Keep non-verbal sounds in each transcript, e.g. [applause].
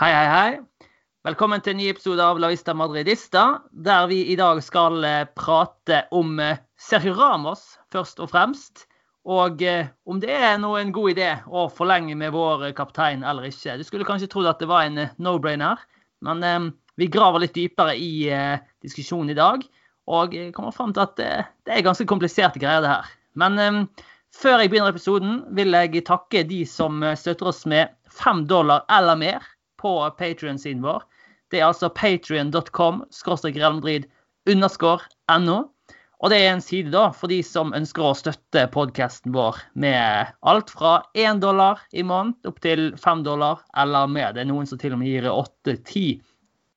Hei, hei, hei. Velkommen til en ny episode av La Vista Madridista, der vi i dag skal eh, prate om eh, Sergio Ramos først og fremst. Og eh, om det er noen god idé å forlenge med vår kaptein eller ikke. Du skulle kanskje trodd at det var en no-brainer, men vi graver litt dypere i diskusjonen i dag. Og kommer fram til at det er ganske kompliserte greier, det her. Men før jeg begynner episoden, vil jeg takke de som støtter oss med fem dollar eller mer på Patrion-siden vår. Det er altså patrion.com underscore.no. Og det er en side da for de som ønsker å støtte podkasten vår med alt fra 1 dollar i måned opp til 5 dollar eller mer. Det er noen som til og med gir 8-10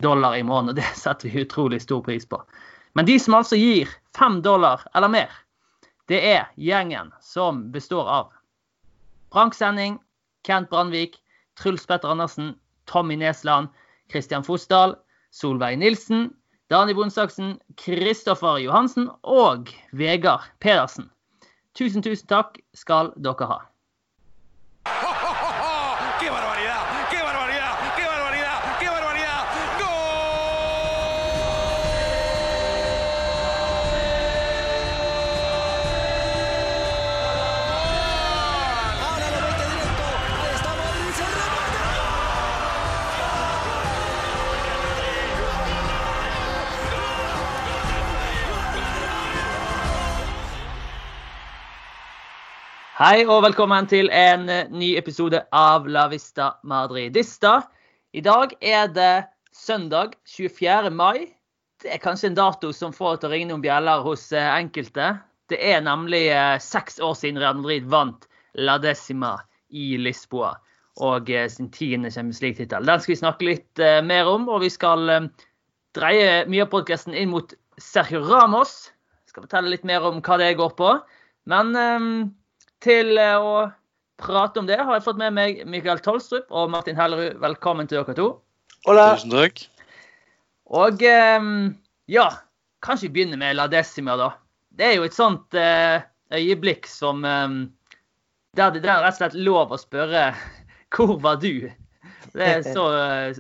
dollar i måneden, og det [laughs] setter vi utrolig stor pris på. Men de som altså gir 5 dollar eller mer, det er gjengen som består av Frank Sending, Kent Brandvik, Truls Petter Andersen, Tommy Nesland, Kristian Fosdal, Solveig Nilsen, Dani Bondsaksen, Kristoffer Johansen og Vegard Pedersen. Tusen, tusen takk skal dere ha. Hei og velkommen til en eh, ny episode av La Vista Madridista. I dag er det søndag 24. mai. Det er kanskje en dato som får til å ringe noen bjeller hos eh, enkelte. Det er nemlig eh, seks år siden Real Madrid vant La Decima i Lisboa og sin tiende Champions League-tittel. Den skal vi snakke litt mer om, og vi skal dreie mye av podkasten inn mot Sergio Ramos. Jeg skal fortelle litt mer om hva det går på. Men til eh, å prate om det har jeg fått med meg Mikael Tolstrup og Martin Hellerud. Velkommen til dere to. Hola. Tusen takk. Og ehm, ja, kanskje vi begynner med La Decima, da. Det er jo et sånt uh, øyeblikk som um, der det er rett og slett lov å spørre [laughs] hvor var du? Det er så,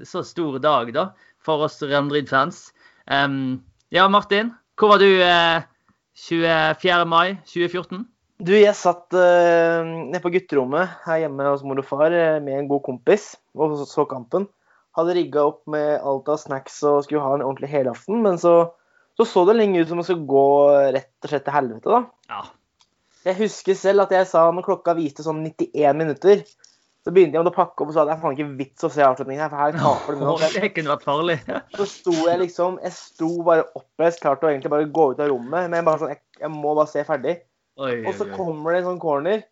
så stor dag da, for oss Real Madrid-fans. Um, ja, Martin. Hvor var du uh, 24. mai 2014? Du, jeg satt uh, nede på gutterommet her hjemme hos mor og far uh, med en god kompis og så, kampen. Hadde rigga opp med alt av snacks og skulle ha en ordentlig helaften. Men så, så, så det lenge ut som det skulle gå rett og slett til helvete, da. Ja. Jeg husker selv at jeg sa når klokka viste sånn 91 minutter, så begynte jeg å pakke opp og sa det er faen ikke vits å se avslutningen her, for her taper nå. Det kunne vært farlig. [laughs] så sto jeg liksom Jeg sto bare oppreist, klar til å egentlig bare gå ut av rommet, men bare sånn Jeg, jeg må bare se ferdig. Oi, og så kommer det en sånn corner,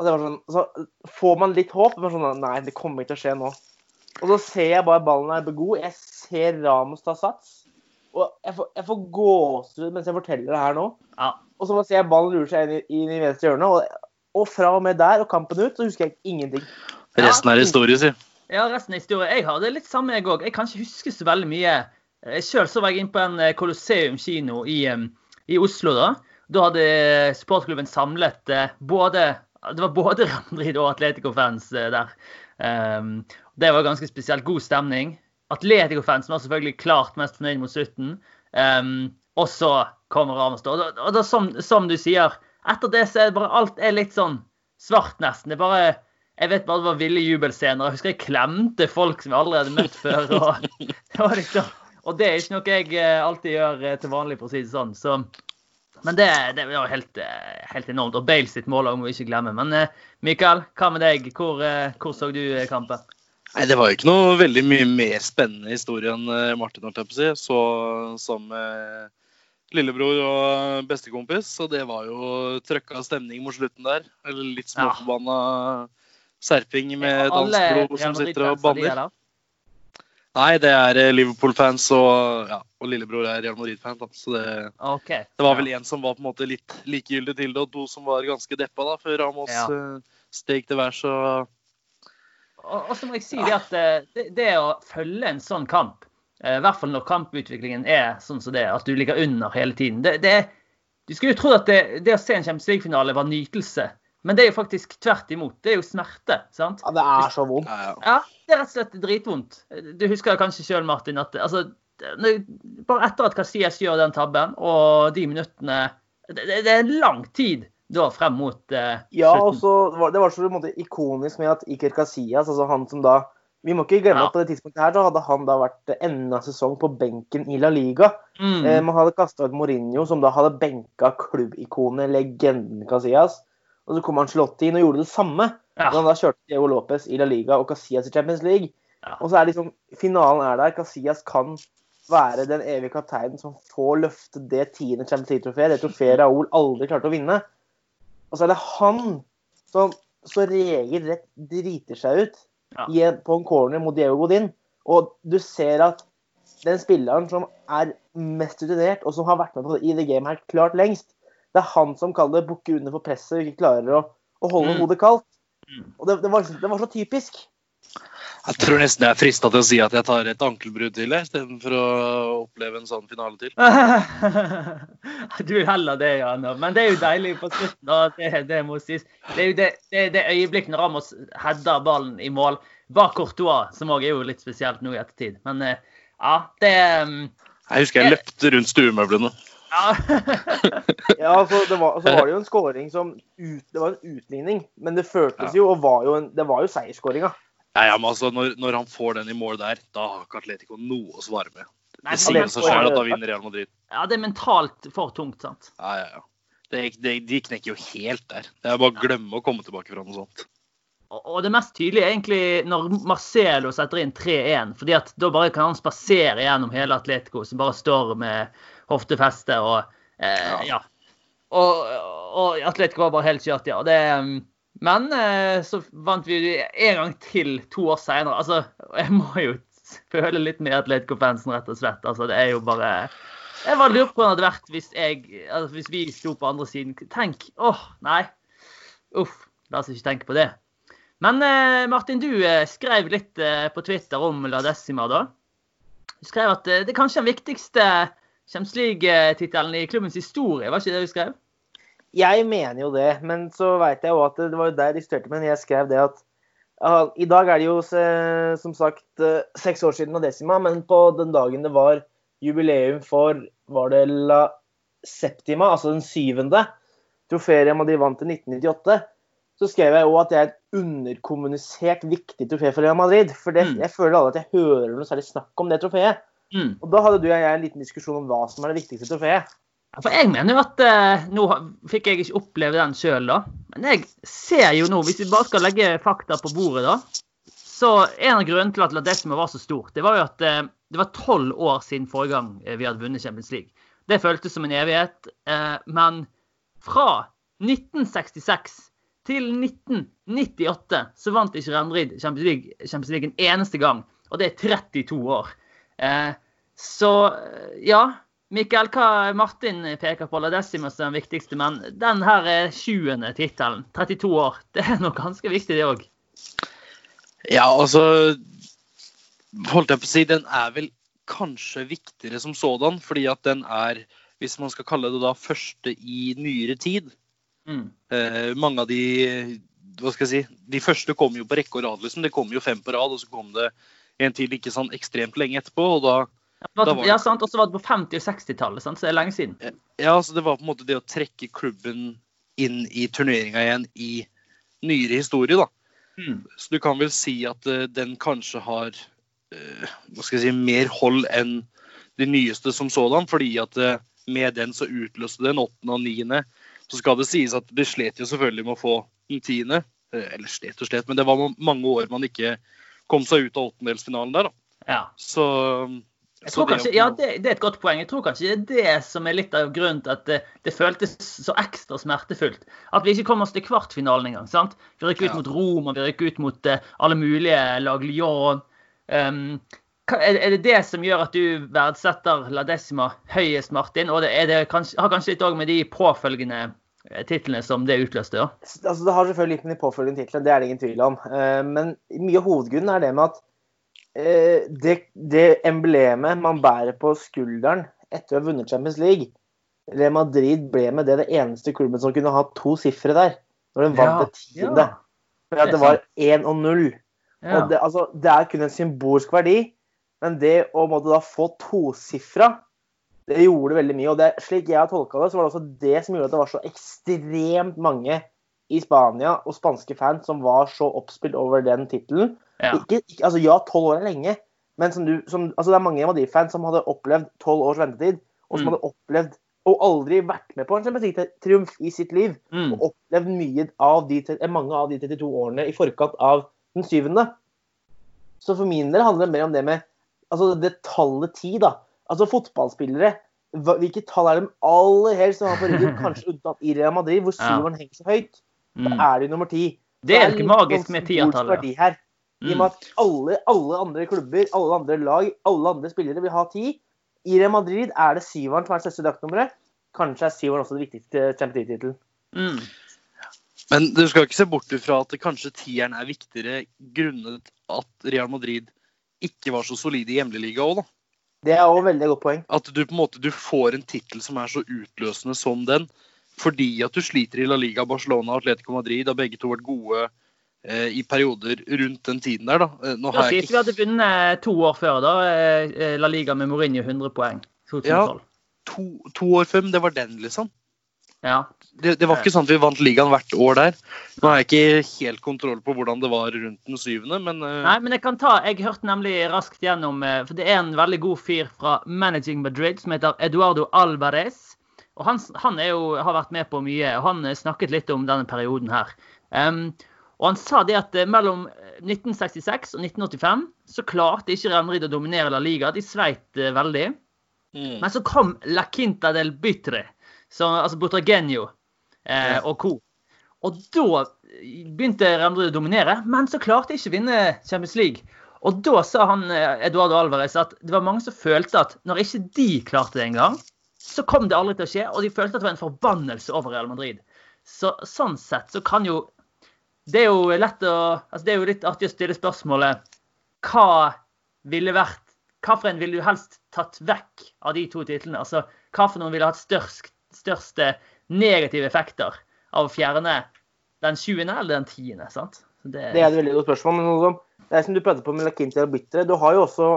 og sånn, så får man litt håp. Men sånn Nei, det kommer ikke til å skje nå. Og så ser jeg bare ballen er god. Jeg ser Ramos ta sats. Og jeg får, jeg får gåsehud mens jeg forteller det her nå. Ja. Og så ser jeg ballen lure seg inn i, inn i venstre hjørne. Og, og, fra og med der og kampen ut, så husker jeg ingenting. Resten er historie, si. Ja, resten er historie. Jeg har det litt samme, jeg òg. Jeg kan ikke huske så veldig mye. Sjøl var jeg inne på en eh, Colosseum kino i, i Oslo da. Da hadde sportsklubben samlet eh, både Det var både [laughs] Real Madrid og Atletico-fans eh, der. Um, det var ganske spesielt god stemning. Atletico-fansen var selvfølgelig klart mest fornøyd mot slutten. Um, og så kommer Ramos. Og, da, som, som, du sier, etter det så er bare alt er litt sånn svart, nesten. Det bare jeg vet bare det var ville jubelscener. Jeg husker jeg klemte folk som jeg hadde møtt før. Og [laughs] det, liksom, og det er ikke noe jeg eh, alltid gjør til vanlig, for å si det sånn. Så men det, det var helt, eh, helt, enormt. Og Bale sitt mål må vi ikke glemme. Men eh, Mikael, hva med deg? Hvor, eh, hvor så du kampen? Nei, Det var jo ikke noe veldig mye mer spennende historie enn Martin. holdt jeg på å si. Så som lillebror og bestekompis, så det var jo trøkka stemning mot slutten der. Eller litt småforbanna serping med dansblod som sitter og banner. Nei, det er eh, Liverpool-fans og, ja, og, lillebror er Real Madrid-fan. Så det, okay. det, var vel en som var på en måte litt likegyldig til det, og to som var ganske deppa da, før Ramos ja. uh, steg til værs. Og... og så må jeg si det at eh, det, det å følge en sånn kamp, i hvert fall når kamputviklingen er sånn som det, at du ligger under hele tiden det, det Du skulle jo trodd at det, det, å se en Champions League-finale var nytelse. Men det er jo faktisk tvert imot. Det er jo smerte. sant? Ja, det er så vondt. Ja, det er rett og slett dritvondt. Du husker kanskje sjøl, Martin, at altså, bare etter at Casillas gjør den tabben, og de minuttene Det, det er en lang tid da frem mot uh, ja, slutten. og var, det var så måte, ikonisk med at Iker Casillas, altså han som da vi må ikke glemme ja. at på det tidspunktet her så hadde han da vært enda sesong på benken i La Liga. Mm. Eh, man hadde kasta ut Mourinho, som da hadde benka klubbikonet, legenden Casillas. Og så kom Ancelotti inn og gjorde det samme. Ja. Han da kjørte Diego Lopez i La Liga og Casillas i Champions League. Ja. Og så er liksom, finalen er der. Casillas kan være den evige kapteinen som får løfte det tiende Champions League-trofeet. Det trofeet Raúl aldri klarte å vinne. Og så er det han som så regelrett driter seg ut ja. på en corner mot Diego Godin. Og du ser at den spilleren som er mest rutinert, og som har vært med på det i the game her klart lengst, det er han som kaller det bukke under for presset og ikke klarer å, å holde mm. hodet kaldt. Mm. Og det, det, var, det, var, så typisk. Jeg tror nesten jeg er frista til å si at jeg tar et ankelbrudd til istedenfor å oppleve en sånn finale til. [laughs] du heller det, Jan. Men det er jo deilig på slutten. Det, det må sies. Det er jo det, det, det øyeblikket når Ramos header ballen i mål bak Courtois, som òg er jo litt spesielt nå i ettertid. Men eh, ja, det um, Jeg husker jeg løpte rundt stuemøblene. Ja, [laughs] ja så, det var, så var det jo en scoring som ut, Det var en utligning, men det føltes jo og var jo en, Det var jo seiersskåringa. Ja, ja, men altså, når, når, han får den i mål der, da har ikke Atletico noe å svare med. Det sier seg sjøl at da vinner Real Madrid. Ja, det er mentalt for tungt, sant? Ja, ja, ja. Det, det, de knekker jo helt der. Det er bare å glemme å komme tilbake fra noe sånt. Og det mest tydelige er egentlig når Marcelo setter inn 3-1. fordi at da bare kan han spasere gjennom hele Atletico, som bare står med hoftefeste og eh, ja. Og, og Atletico var bare helt kjørt, ja. Det, mm, men eh, så vant vi en gang til to år seinere. Altså, jeg må jo føle litt med Atletico-fansen, rett og slett. Altså, det er jo bare Jeg bare lurer på hvordan det hadde vært hvis, jeg, altså, hvis vi sto på andre siden. Tenk åh, oh, nei. Uff. La oss ikke tenke på det. Men eh, Martin, du eh, skrev litt eh, på Twitter om La Decima, da. Du skrev at det er kanskje den viktigste Champions League-tittelen i klubbens historie, var ikke det du skrev? Jeg mener jo det, men så veit jeg jo at det var jo der de størte men jeg skrev det at uh, I dag er det jo som sagt uh, seks år siden Adesima, Decima, men på den dagen det var jubileum for Var det La Septima, altså den syvende trofeet de vant i 1998, så skrev jeg òg at det er et underkommunisert viktig trofé for Real Madrid. For det, mm. jeg føler aldri at jeg hører noe særlig snakk om det trofeet. Mm. Og da hadde du og jeg en liten diskusjon om hva som er det viktigste trofeet. For jeg mener jo at eh, Nå fikk jeg ikke oppleve den sjøl, da. Men jeg ser jo nå, hvis vi bare skal legge fakta på bordet, da. Så en av grunnene til at Ladesma var så stort, det var jo at eh, det var tolv år siden forrige gang eh, vi hadde vunnet Champions League. Det føltes som en evighet. Men fra 1966 til 1998 så vant ikke Real Champions League, Champions League en eneste gang. Og det er 32 år. Så ja. Mikael, hva Martin peker på, La er den viktigste, men den her er sjuende tittelen. 32 år. [laughs] Det er nok ganske viktig, det òg. Ja, altså Holdt jeg på å si, den er vel kanskje viktigere som sådan, fordi at den er, hvis man skal kalle det da, første i nyere tid. Mm. Eh, mange av de hva skal jeg si, De første kom jo på rekke og rad. liksom. Det kom jo fem på rad, og så kom det en til ikke sånn ekstremt lenge etterpå. og da, ja, sant. Og så var det på 50- og 60-tallet, så det er lenge siden. Ja, så det var på en måte det å trekke klubben inn i turneringa igjen i nyere historie, da. Mm. Så du kan vel si at uh, den kanskje har uh, hva skal jeg si, mer hold enn de nyeste som sådan, fordi at uh, med den så utløste den åttende og niende så skal det sies at de slet jo selvfølgelig med å få den tiende. Eller slet og slet, men det var mange år man ikke kom seg ut av åttendelsfinalen der. da. Ja. Så, jeg tror kanskje, ja, det, det, er et godt poeng. Jeg tror kanskje det er det som er litt av grunnen til at det, det føltes så ekstra smertefullt. At vi ikke kom oss til kvartfinalen engang. sant? Vi rykket ut ja. mot Roma, vi rykket ut mot uh, alle mulige lag Lyon. Um, er det det som gjør at du verdsetter La Decima høyest, Martin? Og det, det kanskje, har kanskje litt òg med de påfølgende Eh, titlene som det utløste? ja? Altså, det har selvfølgelig litt med de påfølgende titlene, det er det ingen tvil om. Eh, men mye av hovedgrunnen er det med at det, det emblemet man bærer på skulderen etter å ha vunnet Champions League Real Madrid ble med det det eneste klubben som kunne ha to sifre der. når de vant ja, det tiende. Ja. For det var 1 og 0. Ja. Det, altså, det, er kun en symbolsk verdi, men det å måtte da få tosifra det gjorde veldig mye. Og det, slik jeg har tolka det, så var det også det som gjorde at det var så ekstremt mange i Spania og spanske fans som var så oppspilt over den tittelen. Ja. altså, ja, tolv år er lenge, men som du, som, altså, det er mange Madrid-fans som hadde opplevd tolv års ventetid, og som mm. hadde opplevd og aldri vært med på en triumf i sitt liv. Mm. Og opplevd mye av de, mange av de 32 årene i forkant av den syvende. Så for min del handler det mer om det med altså det tallet ti, da. Altså fotballspillere. Hvilke tall er de aller helst som har på ryggen? [laughs] Kanskje unntatt i Real Madrid, hvor syveren ja. henger så høyt. Da mm. er de nummer ti. Det er ikke magisk med tiertallet. Her. I og med at alle, alle, andre klubber, alle andre lag, alle andre spillere vil ha ti. I Real Madrid er det syveren som er det største draktnummeret. Kanskje er syveren også det viktigste Champions League-tittelen. Mm. Men du skal ikke se bort ifra at kanskje tieren er viktigere grunnet at Real Madrid ikke var så solide i hjemligliga òg, da. Det er òg veldig godt poeng. At du på en måte du får en tittel som er så utløsende som den. Fordi at du sliter i La Liga, Barcelona og Atletico Madrid har begge to vært gode eh, i perioder rundt den tiden der. Da eh, Nå har jeg ikke... Vi hadde vunnet to år før, da. Eh, La Liga med Mourinho 100 poeng. 2012. Ja, to, to år før, men det var den, liksom. Ja. Det, det, var ikke sånn at vi vant ligaen hvert år der. Nå har jeg ikke helt kontroll på hvordan det var rundt den syvende, men uh... Nei, men jeg kan ta Jeg hørte nemlig raskt gjennom For det er en veldig god fyr fra Managing Madrid som heter Eduardo Alvarez. Og han, han jo, har vært med på mye, og han uh, snakket litt om denne perioden her. Um, og han sa det at mellom 1966 og 1985 så klarte ikke Real Madrid å dominere La Liga. De sveit veldig. Mm. Men så kom La Quinta del Bytre så, altså Butragenio eh, og co. Og da begynte Real Madrid å dominere, men så klarte de ikke å vinne Champions League. Og da sa han eh, Eduardo Alvarez at det var mange som følte at når ikke de klarte det engang, så kom det aldri til å skje, og de følte at det var en forbannelse over Real Madrid. Så sånn sett så kan jo Det er jo lett å altså Det er jo litt artig å stille spørsmålet hva ville vært Hva for en ville du helst tatt vekk av de to titlene? Altså hva for noen ville hatt størst største negative effekter av å fjerne den 20. eller den 10.? sant? Det... det, er et veldig godt spørsmål. men noe som, det er som du prater på med Lakinti og Bitre, Du har jo også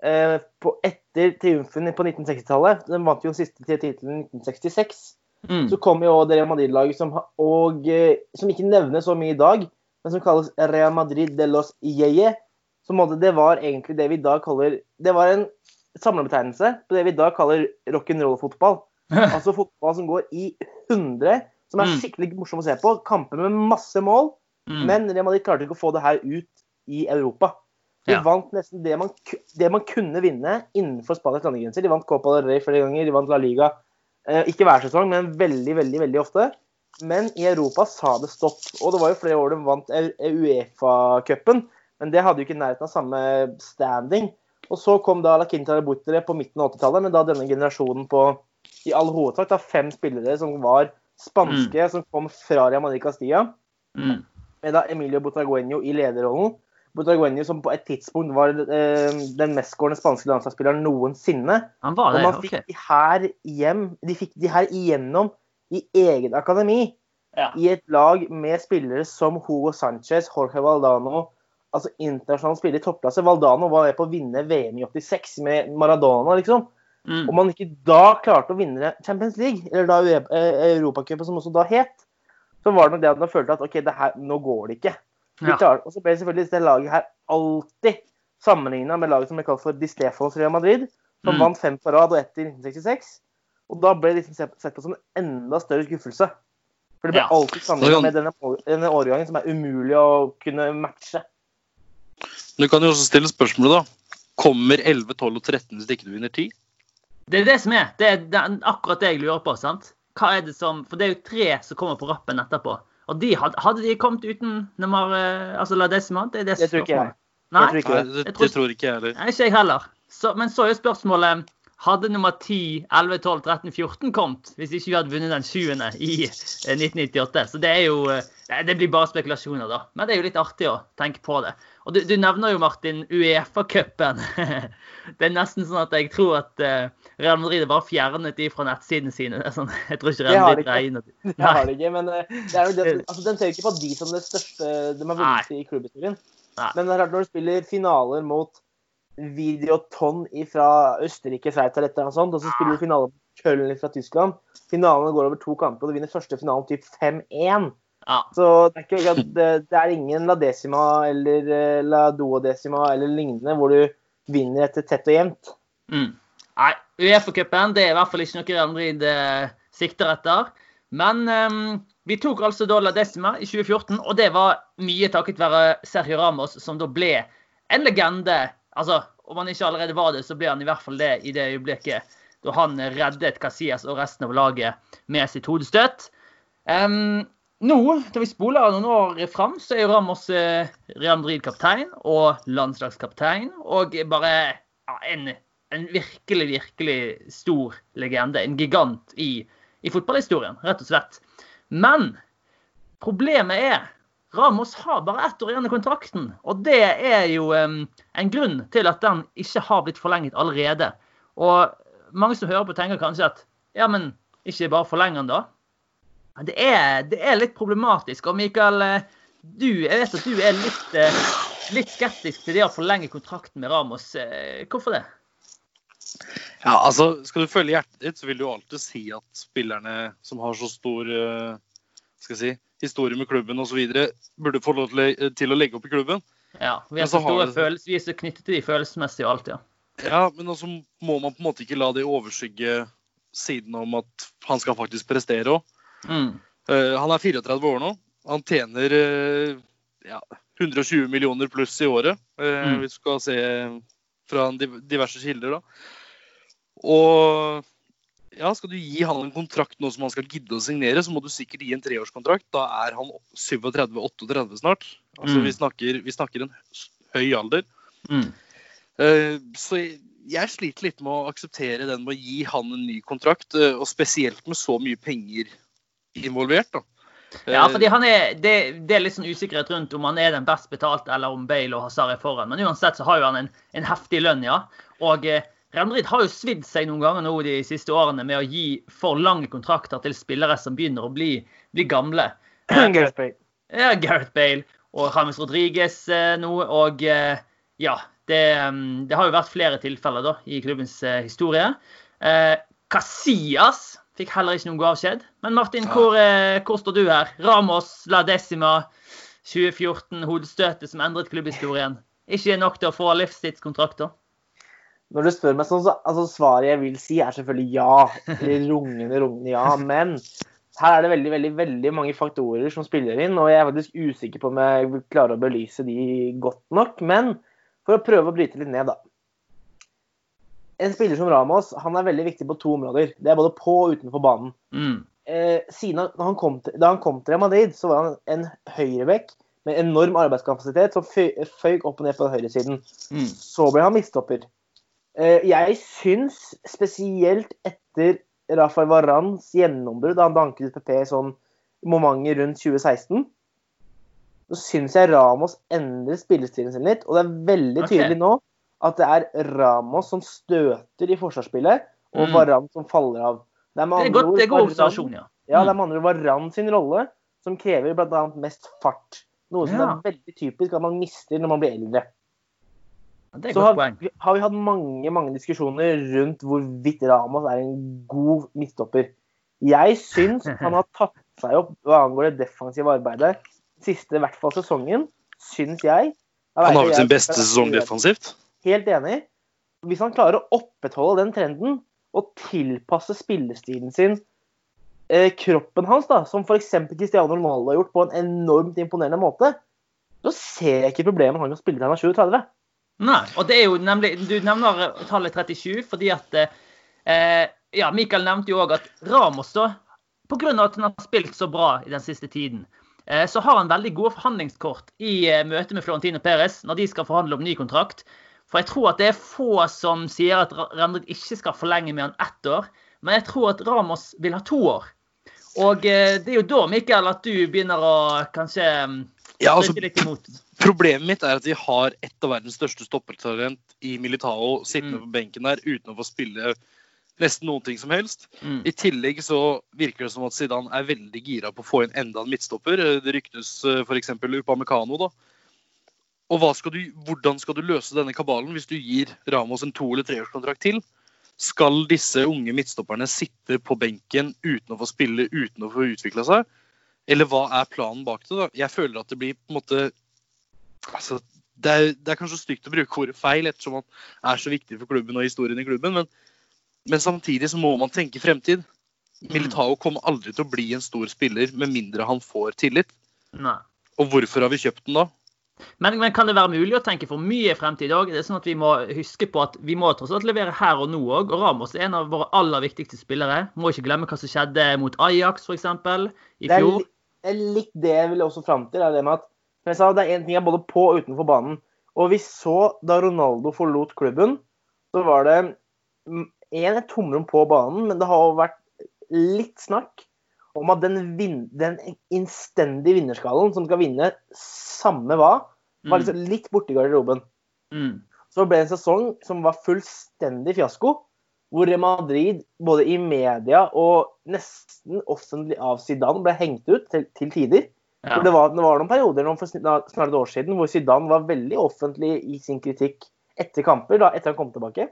på, etter triumfen på 1960-tallet Den vant jo den siste tittelen i 1966. Mm. Så kom jo det Real Madrid-laget som, eh, som, ikke nevnes så mye i dag, men som kalles Real Madrid de los Yeye. Så det var egentlig det vi i dag kaller Det var en samlebetegnelse på det vi i dag kaller rock'n'roll-fotball. [laughs] Altså fotball som går i 100, som er mm. skikkelig morsom å se på. Kamper med masse mål. Mm. Men Real Madrid klarte ikke å få det her ut i Europa. De ja. vant nesten det man, det man, kunne vinne innenfor Spanias landegrenser. De vant Copa del Rey flere ganger, de vant La Liga. Eh, ikke hver sesong, men veldig, veldig veldig ofte. Men i Europa sa det stopp. Og det var jo flere år de vant Uefa-cupen, men det hadde jo ikke nærheten av samme standing. Og så kom da La Quinta de Butre på midten av 80-tallet, men da denne generasjonen på i all hovedsak da, fem spillere som var spanske, mm. som kom fra Real Madrid Castilla. Mm. Med da Emilio Botragueño i lederrollen. Botragueño som på et tidspunkt var eh, den mestskårende spanske landslagsspilleren noensinne. Han var det, og man fikk okay. de her hjem, de fikk de her igjennom i egen akademi. Ja. I et lag med spillere som Hugo Sanchez, Jorge Valdano, altså internasjonale spillere i toppklasse. Valdano var med på å vinne VM i 86 med Maradona, liksom. Mm. Om man ikke da klarte å vinne Champions League, eller da eh, Europacupen, som også da het, så var det nok det at man følte at OK, her, nå går det ikke. Ja. Og så ble selvfølgelig det laget her alltid sammenligna med laget som ble kalt for Di Stefans Real Madrid, som mm. vant fem på rad og ett i 1966. Og da ble det liksom sett på som en enda større skuffelse. For det ble ja. alltid sammenligna med denne, denne årgangen som er umulig å kunne matche. Du kan jo også stille spørsmålet, da. Kommer 11, 12 og 13 hvis ikke du vinner 10? Det er det som. Det er, det er akkurat det jeg lurer på. sant? Hva er det som, For det er jo tre som kommer på rappen etterpå. Og de, hadde de kommet uten nummer altså La Decima? Det, det, det tror ikke jeg. Nei, jeg tror ikke, jeg. Det, tror, tror ikke jeg heller. Nei, ikke jeg heller. Så, men så er jo spørsmålet hadde nummer 10, 11, 12, 13, 14 kommet hvis ikke vi hadde vunnet den sjuende i 1998? Eh, så det er jo eh, Det blir bare spekulasjoner, da. Men det er jo litt artig å tenke på det. Og du, du nevner jo, Martin, Uefa-cupen. [laughs] det er nesten sånn at jeg tror at uh, Real Madrid er bare fjernet de fra nettsidene sine. Sånn, [laughs] jeg tror ikke Real Madrid regner [laughs] Det har de ikke, men uh, det er jo det, altså, den ser ikke på de som det største de har vunnet i klubbhistorien. Men det er klart, når du spiller finaler mot Videoton fra Østerrike, Sveits eller et eller annet sånt, og så spiller du finale mot Köln fra Tyskland Finalene går over to kamper, og du vinner første finalen typ 5-1. Ja. Så det er, ikke, det, det er, ingen la decima eller eh, la duodecima eller lignende hvor du vinner etter tett og jevnt. Mm. Nei, Uefa-cupen det er i hvert fall ikke noe Real Madrid eh, sikter etter. Men um, vi tok altså da La Decima i 2014, og det var mye takket være Sergio Ramos, som da ble en legende. Altså, om han ikke allerede var det, så ble han i hvert fall det i det øyeblikket da han reddet Casillas og resten av laget med sitt hodestøt. Um, nå, når vi spoler noen år fram, så er jo Ramos eh, Real Madrid-kaptein og landslagskaptein. Og bare ja, en, en, virkelig, virkelig stor legende. En gigant i, i fotballhistorien, rett og slett. Men problemet er Ramos har bare ett år igjen i kontrakten. Og det er jo um, en grunn til at den ikke har blitt forlenget allerede. Og mange som hører på, tenker kanskje at ja, men ikke bare forleng den, da. Det er, det er, litt problematisk. Og Mikael, eh, du, jeg vet at du er litt, eh, litt skeptisk til det å forlenge kontrakten med Ramos. Eh, hvorfor det? Ja, altså, Skal du følge hjertet ditt, så vil du alltid si at spillerne som har så stor skal jeg si, historie med klubben osv., burde få lov til å legge opp i klubben. Ja, vi er så, store det... følelser, vi er så knyttet til de følelsesmessig og alt, ja. Ja, men også må man på en måte ikke la det overskygge siden om at han skal faktisk prestere òg. Mm. Uh, han er 34 år nå. Han tjener uh, ja, 120 millioner pluss i året, uh, mm. hvis du skal se fra diverse kilder. da. Og ja, skal du gi han en kontrakt nå som han skal gidde å signere, så må du sikkert gi en treårskontrakt. Da er han 37-38 snart. Altså mm. vi, snakker, vi, snakker, en høy alder. Mm. Eh, så jeg sliter litt med å akseptere den med å gi han en ny kontrakt, eh, og spesielt med så mye penger involvert. da. Ja, fordi han er, det, det, er litt sånn usikkerhet rundt om han er den best betalte, eller om Bale og Hazard er foran. Men uansett så har jo han en, en heftig lønn, ja. Og eh, Real Madrid har jo svidd seg noen ganger nå de siste årene med å gi for lange kontrakter til spillere som begynner å bli, bli gamle. [clears throat] Gareth Bale. Ja, Gareth Bale og James Rodriguez nå. Og ja, det, um, det, har jo vært flere tilfeller da, i klubbens uh, historie. Casillas fikk heller ikke noen avskjed. Men Martin, hvor, uh, hvor, står du her? Ramos la decima 2014, hodestøtet som endret klubbhistorien. Ikke nok til å få livstidskontrakter? Når du spør meg sånn, så altså, svaret jeg vil si, er selvfølgelig ja. Rungende, rungende ja. Men her er det veldig veldig, veldig mange faktorer som spiller inn, og jeg er faktisk usikker på om jeg klarer å belyse de godt nok. Men for å prøve å bryte litt ned, da. En spiller som Ramos han er veldig viktig på to områder. Det er både på og utenfor banen. Mm. Eh, siden han kom til, da han kom til Madrid, så var han en høyrebekk med enorm arbeidskapasitet som føyk opp og ned på høyresiden. Mm. Så ble han mistopper. Eh, jeg syns spesielt etter Rafael Varans gjennombrudd da han banket ut PP sånn momentet rundt 2016 så syns jeg Ramos endrer spillestilen sin litt. Og det er veldig tydelig okay. nå at det er Ramos som støter i forsvarsspillet, og mm. Varan som faller av. Det er, det er, godt, det er god observasjon, ja. Ja, det er mm. med andre ord Varan sin rolle som krever bl.a. mest fart. Noe som ja. er veldig typisk at man mister når man blir eldre. så har, har, vi hatt mange mange diskusjoner rundt hvorvidt Ramos er en god midtstopper. Jeg syns [laughs] han har tatt seg opp hva angår det defensive arbeidet siste i hvert fall sesongen, syns jeg Han har vel sin beste sesong defensivt? Helt enig. Hvis han klarer å opprettholde den trenden og tilpasse spillestilen sin eh, kroppen hans, da, som f.eks. Cristiano Ronaldo har gjort på en enormt imponerende måte, så ser jeg ikke problemet han kan spille til han er 37. Nei, og det er jo nemlig Du nevner tallet 37 fordi at eh, Ja, Mikael nevnte jo òg at Ramos, da, pga. at han har spilt så bra i den siste tiden, Eh, så har han veldig gode forhandlingskort i eh, møte med Florentino Perez når de skal forhandle om ny kontrakt. For jeg tror at det er få som sier at Rendrik ikke skal forlenge med han ett år. Men jeg tror at Ramos vil ha to år. Og eh, det er jo da, Mikael, at du begynner å kanskje mm, ja, altså, litt imot. Problemet mitt er at vi har et av verdens største stoppertalent i Militao sittende mm. på benken der uten å få spille nesten noen ting som helst. Mm. I tillegg så virker det som at Zidane er veldig gira på å få inn enda en midtstopper. Det ryktes eh, f.eks. Upamecano. da. Og skal du, hvordan skal du løse denne kabalen hvis du gir Ramos en to- eller treårskontrakt til? Skal disse unge midtstopperne sitte på benken uten å få spille, uten å få utvikla seg? Eller hva er planen bak det? da? Jeg føler at det blir på en måte altså, det, er, det, er, kanskje stygt å bruke ordet feil, ettersom han er så viktig for klubben og historien i klubben, men, men samtidig så må man tenke fremtid. Militao kommer aldri til å bli en stor spiller med mindre han får tillit. Nei. Og hvorfor har vi kjøpt den da? Men, men, kan det være mulig å tenke for mye fremtid òg? Sånn at vi må huske på at vi må tross alt levere her og nå òg. Og Ramos er en av våre aller viktigste spillere. Må ikke glemme hva som skjedde mot Ajax f.eks. i fjor. Det er litt det jeg vil også fram til. er det med at men jeg sa det er én ting er både på og utenfor banen. Og vi så da Ronaldo forlot klubben, så var det én et tomrom på banen, men det har vært litt snakk om at den, vin den innstendige vinnerskallen som skal vinne samme hva, var mm. liksom litt borte i garderoben. Mm. Så ble det en sesong som var fullstendig fiasko. Hvor Madrid både i media og nesten offentlig av Zidane ble hengt ut til, til tider. Ja. Det, var, det, var, noen perioder for snart et år siden hvor Zidane var veldig offentlig i sin kritikk etter kamper, da, etter han kom tilbake.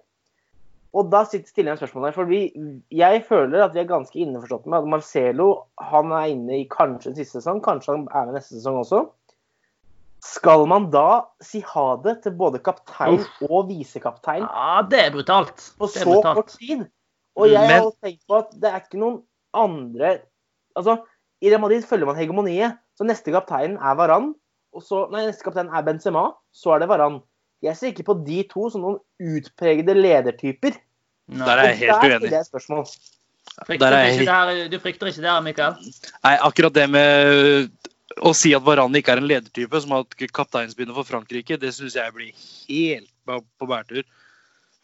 Og da stiller jeg en spørsmålet for vi, Jeg føler at vi er ganske innforstått med at Marcelo han er inne i kanskje en siste sesong, kanskje han er med neste sesong også. Skal man da si ha det til både kaptein Uff. og visekaptein? Ja, det er brutalt. På så brutalt. kort tid. Og jeg har tenkt på at det er ikke noen andre Altså, i Real Madrid følger man hegemoniet. Så neste kaptein er Varan. Og så, nei, neste kaptein er Benzema. Så er det Varan. Jeg ser ikke på de to som noen utpregede ledertyper. Nei. Der er jeg helt uenig. Det er spørsmål. Frykter du, der, du frykter ikke det, her, Mikael? Nei, akkurat det med å si at Varane ikke er en ledertype som har hatt kapteinsbindet for Frankrike, det syns jeg blir helt på bærtur.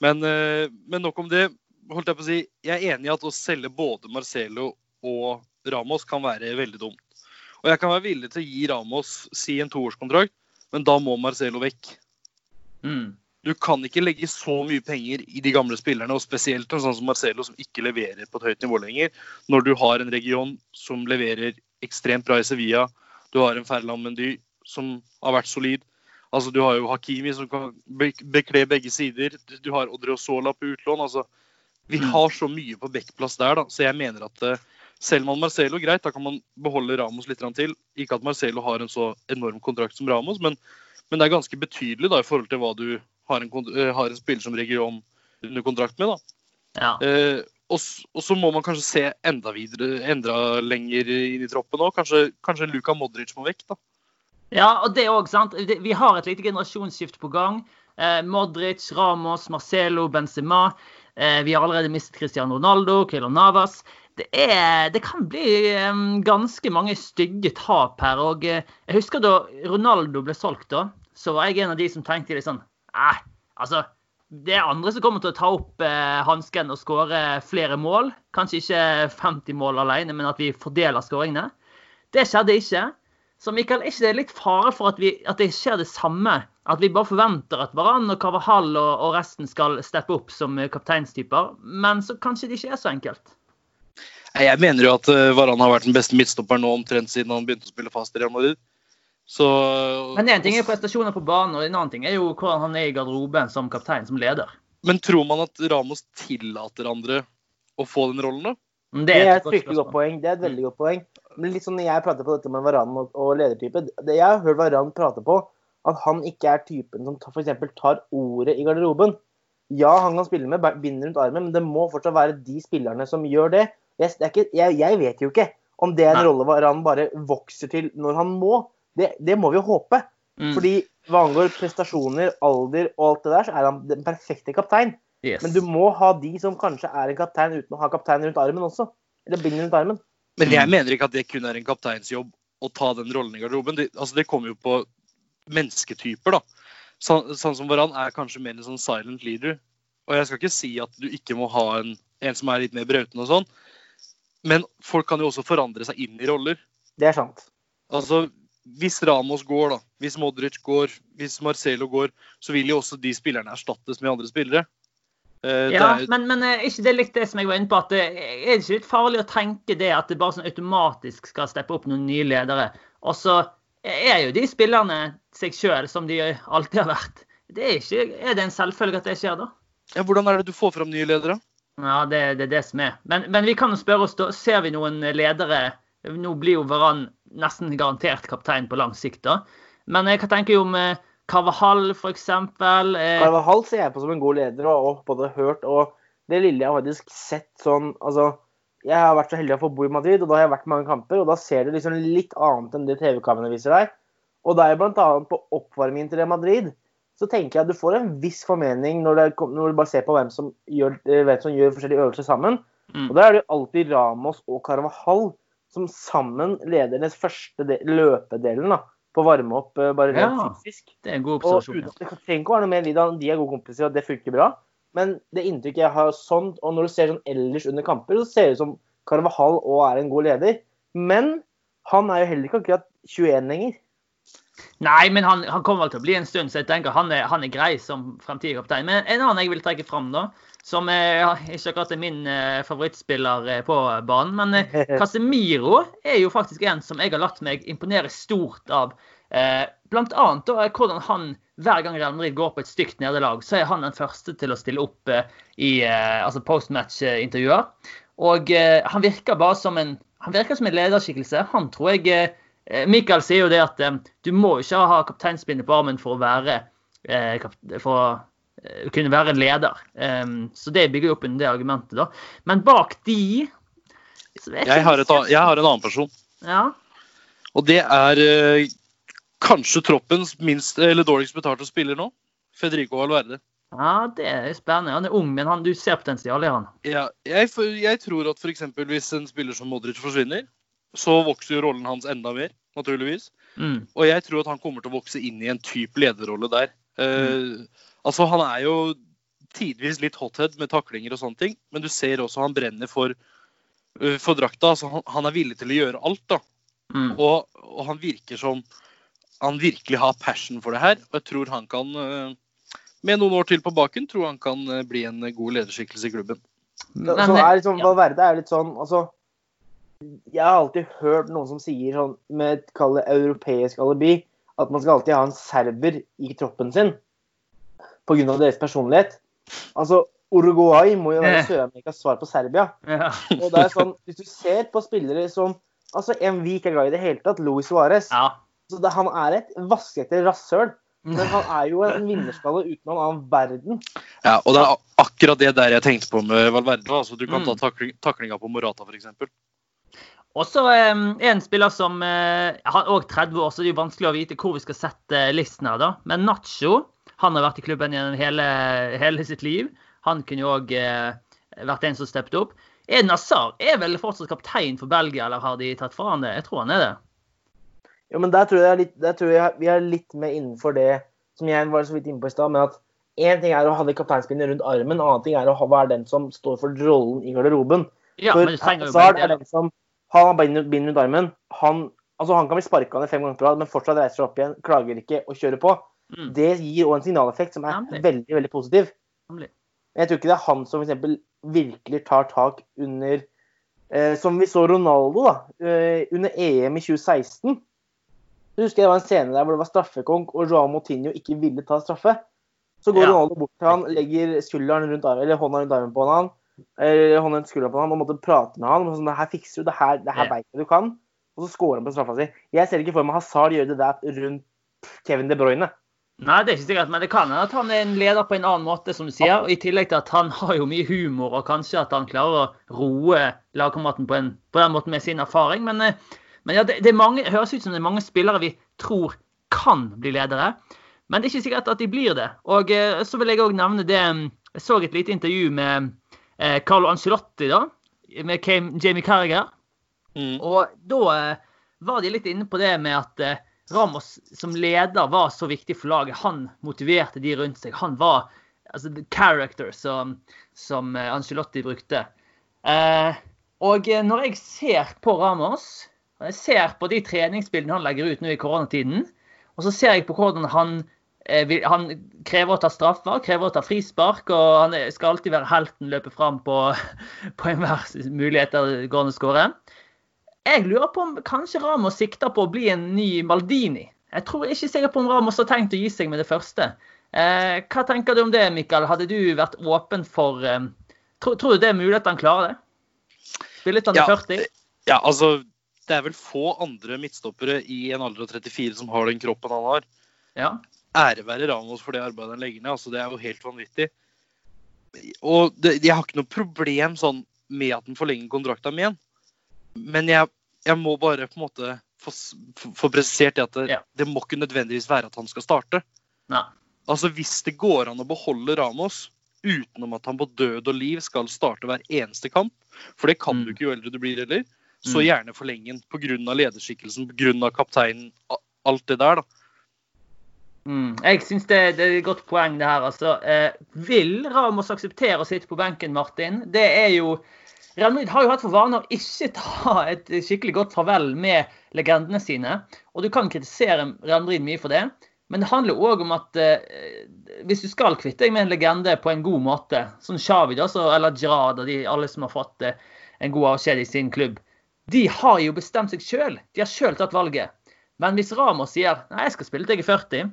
Men, eh, men, nok om det. holdt Jeg på å si, jeg er enig i at å selge både Marcelo og Ramos kan være veldig dumt. Og jeg kan være villig til å gi Ramos si en toårskontrakt, men da må Marcelo vekk. Mm. Du kan ikke legge så mye penger i de gamle spillerne, og spesielt en sånn som Marcelo, som ikke leverer på et høyt nivå lenger, når du har en region som leverer ekstremt bra i Sevilla. Du har en Ferland Mendy som har vært solid. Altså, du har jo Hakimi som kan bekle begge sider. Du har Odriozola på utlån. Altså, vi mm. har så mye på backplass der, da, så jeg mener at selv om Marcelo, greit, da kan man beholde Ramos litt til. Ikke at Marcelo har en så enorm kontrakt som Ramos, men, men det er ganske betydelig da, i forhold til hva du har en, eh, har en spiller som region under kontrakt med. da. Ja. Eh, og, så må man kanskje se enda videre, enda lenger inn i troppen òg. Kanskje, kanskje Luka Modric må vekk, da. Ja, og det òg, sant. Vi har et lite generasjonsskift på gang. Eh, Modric, Ramos, Marcelo, Benzema. Eh, vi har allerede mistet Cristiano Ronaldo, Keylor Navas det, er, det kan bli um, ganske mange stygge tap her. og uh, Jeg husker da Ronaldo ble solgt, da, så var jeg en av de som tenkte litt sånn eh, altså, Det er andre som kommer til å ta opp eh, hansken og skåre flere mål. Kanskje ikke 50 mål alene, men at vi fordeler skåringene. Det skjedde ikke. Så Mikael, er ikke litt fare for at, vi, at, det skjer det samme? At vi bare forventer at Varan og Carvahall og, og resten skal steppe opp som kapteinstyper, men så kanskje det ikke er så enkelt? Jeg mener jo at eh, Varan har vært den beste midtstopperen nå omtrent siden han begynte å spille fast i Real Madrid. Så, Men én ting er prestasjoner på banen, og en annen ting er jo hvordan han er i garderoben som kaptein, som leder. Men tror man at Ramos tillater andre å få den rollen, da? Det er et fryktelig godt poeng. Det er et veldig godt poeng. Men litt sånn når jeg prater på dette med Varan og, og ledertype det Jeg har hørt Varan prate på at han ikke er typen som f.eks. tar ordet i garderoben. Ja, han kan spille med bind rundt armen, men det må fortsatt være de spillerne som gjør det. Jeg, ikke, jeg, jeg, vet jo ikke om det er en Nei. rolle Varan bare vokser til når han må. Det, det må vi jo håpe. Mm. Fordi hva angår prestasjoner, alder og alt det der, så er han den perfekte kaptein. Yes. Men du må ha de som kanskje er en kaptein uten å ha kaptein rundt armen også. Eller bind rundt armen. Men jeg mener ikke at det kun er en kapteinsjobb å ta den rollen i garderoben. Det, altså det kommer jo på mennesketyper, da. Sånn, sånn som Varan er kanskje mer en sånn silent leader. Og jeg skal ikke si at du ikke må ha en, en som er litt mer brautende og sånn, men folk kan jo også forandre seg inn i roller. Det er sant. Altså, hvis Ramos går, da, hvis Modric går, hvis Marcelo går, så vil jo også de spillerne erstattes med andre spillere. Uh, ja, er... men, men er ikke det litt det som jeg var inne på, at det er ikke litt farlig å tenke det at det bare sånn automatisk skal steppe opp noen nye ledere? Og så er jo de spillerne seg sjøl som de alltid har vært. Det er, ikke, er det en selvfølge at det skjer, da? Ja, Hvordan er det du får fram nye ledere? Ja, Det, det er det som er. Men, men, vi kan jo spørre oss, da. Ser vi noen ledere Nå blir jo Varan nesten garantert kaptein på lang sikt, da. Men hva tenker du om eh, Carvahall, f.eks.? Eh... Carvahall ser jeg på som en god leder, og både hørt og det lille jeg har faktisk sett sånn altså, Jeg har vært så heldig å få bo i Madrid, og da har jeg vært mange kamper, og da ser du liksom litt annet enn det TV-kameraene viser deg. Og det er bl.a. på oppvarmingen til Real Madrid så tenker jeg at du får en viss formening når, det, når du bare ser på hvem som gjør, eh, hvem som gjør forskjellige øvelser sammen. Mm. Og Da er det alltid Ramos og Carvahall som sammen leder den første løpedelen da, på å varme opp eh, bare rent ja, fysisk. Det er en god observasjon. Og, det trenger ikke å være noe mer Lidan, de er gode kompiser, og det funker bra. Men det inntrykket jeg har sånn, og når du ser sånn ellers under kamper, så ser det ut som Carvahall òg er en god leder. Men han er jo heller ikke akkurat 21 lenger. Nei, men han, han, kommer vel til å bli en stund, så jeg tenker han er, han er grei som fremtidig kaptein. Men en annen jeg vil trekke fram, da, som er, ikke akkurat er min uh, favorittspiller uh, på banen, men [laughs] Casemiro er jo faktisk en som jeg har latt meg imponere stort av. Eh, blant annet da, hvordan han hver gang Real Madrid går på et stygt nederlag, så er han den første til å stille opp i altså postmatch-intervjuer. Og han virker bare som en han virker som en lederskikkelse. Han tror jeg Eh, Michael sier jo det at eh, du må ikke ha kapteinspinnet på armen for å være eh, for å kunne være en leder. Så det bygger jo opp under det argumentet, da. Men bak de jeg, jeg, har et, jeg, har en annen person. Ja. Og det er kanskje troppens minst, eller dårligst betalte spiller nå. Federico Valverde. Ja, det er spennende. Han er ung, men han, du ser potensialet i han. Ja, jeg, jeg tror at f.eks. hvis en spiller som Modric forsvinner, så vokser jo rollen hans enda mer, naturligvis. Mm. Og jeg tror at han kommer til å vokse inn i en type lederrolle der. Uh, altså, han er jo tidvis litt hothead med taklinger og sånne ting, men du ser også han brenner for, uh, for drakta. Altså, han, han, er villig til å gjøre alt, da. Mm. Og, og, han virker som han virkelig har passion for det her. Og jeg tror han kan, uh, med noen år til på baken, tror han kan bli en god lederskikkelse i klubben. Så, så er liksom, Valverde er litt sånn altså jeg har alltid hørt noen som sier sånn med et europeisk alibi at man skal alltid ha en serber i troppen sin pga. deres personlighet. Altså, Uruguay må jo være eh. Sør-Amerikas svar på Serbia. Ja. Og det er sånn, Hvis du ser på spillere som altså En Vik er glad i det hele tatt, Luis Suárez. Ja. Det, han er et vaskete rasshøl. Men han er jo en vinnerskalle uten noen annen verden. Ja, og det er akkurat det der jeg tenkte på med Valverde. Altså, du kan ta ta taklinga på Morata, f.eks. Også eh, en spiller som uh, har òg 30 år, så det er jo vanskelig å vite hvor vi skal sette listen her. da. Men Nacho han har vært i klubben gjennom hele, hele sitt liv. Han kunne jo òg eh, vært en som steppet opp. Eden Nassar, er vel fortsatt kaptein for Belgia, eller har de tatt fra han det? Jeg tror han er det. Jo, men der tror jeg, litt, der tror jeg vi er litt med innenfor det som jeg var så vidt inne på i stad. men at Én ting er å ha det kapteinspinnet rundt armen, en annen ting er å være den som står for rollen i garderoben. Ja, for Hazard er den som han har bind rundt armen. Han, altså han kan bli sparka ned fem ganger på rad, men fortsatt reiser seg opp igjen, klager ikke og kjører på. Mm. Det gir òg en signaleffekt som er Nemlig. veldig veldig positiv. Nemlig. Men jeg tror ikke det er han som f.eks. virkelig tar tak under eh, Som vi så Ronaldo da, eh, under EM i 2016. Jeg husker jeg det var en scene der hvor det var straffekonk, og Joao Moutinho ikke ville ta straffe. Så går ja. Ronaldo bort til han, legger skulderen rundt armen, eller hånda rundt armen på han hånda rundt skuldra på ham og måtte prate med han. Sånn, det her fikser du, det her, det her veit du kan. Og så scorer han på straffa si. Jeg ser ikke for meg Hazard gjøre det der rundt Kevin De Bruyne. Nei, det er ikke sikkert, men det kan hende at han er en leder på en annen måte, som du sier. Og I tillegg til at han [laughs] har jo mye humor, og kanskje at han klarer å roe lagkameraten på, på, den måten med sin erfaring. Men, eh, men ja, det, det, mange, høres ut som det er mange spillere vi tror kan bli ledere. Men det er ikke sikkert at de blir det. Og eh, så vil jeg òg nevne det Jeg så et lite intervju med eh, Carlo Ancelotti da, med Jamie Carriger. Mm. Og da eh, var de litt inne på det med at eh, Ramos som leder var så viktig for laget. Han motiverte de rundt seg. Han var altså, the character som, som eh, Ancelotti brukte. Eh, og eh, når jeg ser på Ramos Jeg ser på de treningsbildene han legger ut nå i koronatiden, og så ser jeg på hvordan han, han krever å ta straffer, krever å ta frispark, og han skal alltid være helten, løpe fram på, [laughs] på enhver mulighet der går an å skåre. Jeg lurer på om kanskje Ramos sikter på å bli en ny Maldini. Jeg tror ikke sikker på om Ramos har tenkt å gi seg med det første. Eh, hva tenker du om det, Mikael? Hadde du vært åpen for eh, tror, tror, du det er mulig at han klarer det? Spillet han er 40? Ja, altså det er vel få andre midtstoppere i en alder av 34 som har den kroppen han har. Ja. Ære være Ramos for det arbeidet han legger ned. altså Det er jo helt vanvittig. Og det, jeg har ikke noe problem sånn med at han forlenger kontrakta mi igjen. Men jeg, jeg, må bare på en måte få, få presisert det at det, Ja. det må ikke nødvendigvis være at han skal starte. Nei. Altså Hvis det går an å beholde Ramos utenom at han på død og liv skal starte hver eneste kamp, for det kan Mm. du ikke jo eldre du blir heller, så Mm. gjerne forlenge den pga. lederskikkelsen, pga. kapteinen, alt det der. da. Mm. Jeg syns det, det er et godt poeng, det her. Altså, eh, vil Ramos akseptere å sitte på benken, Martin? Det er jo Real Madrid har jo hatt for vane å ikke ta et skikkelig godt farvel med legendene sine. Og du kan kritisere Real Madrid mye for det. Men det handler òg om at eh, hvis du skal kvitte deg med en legende på en god måte, som Xavi da, eller Girard og de, alle som har fått eh, en god avskjed i sin klubb, de har jo bestemt seg sjøl. De har sjøl tatt valget. Men hvis Ramos sier nei, jeg skal spille til jeg er 40,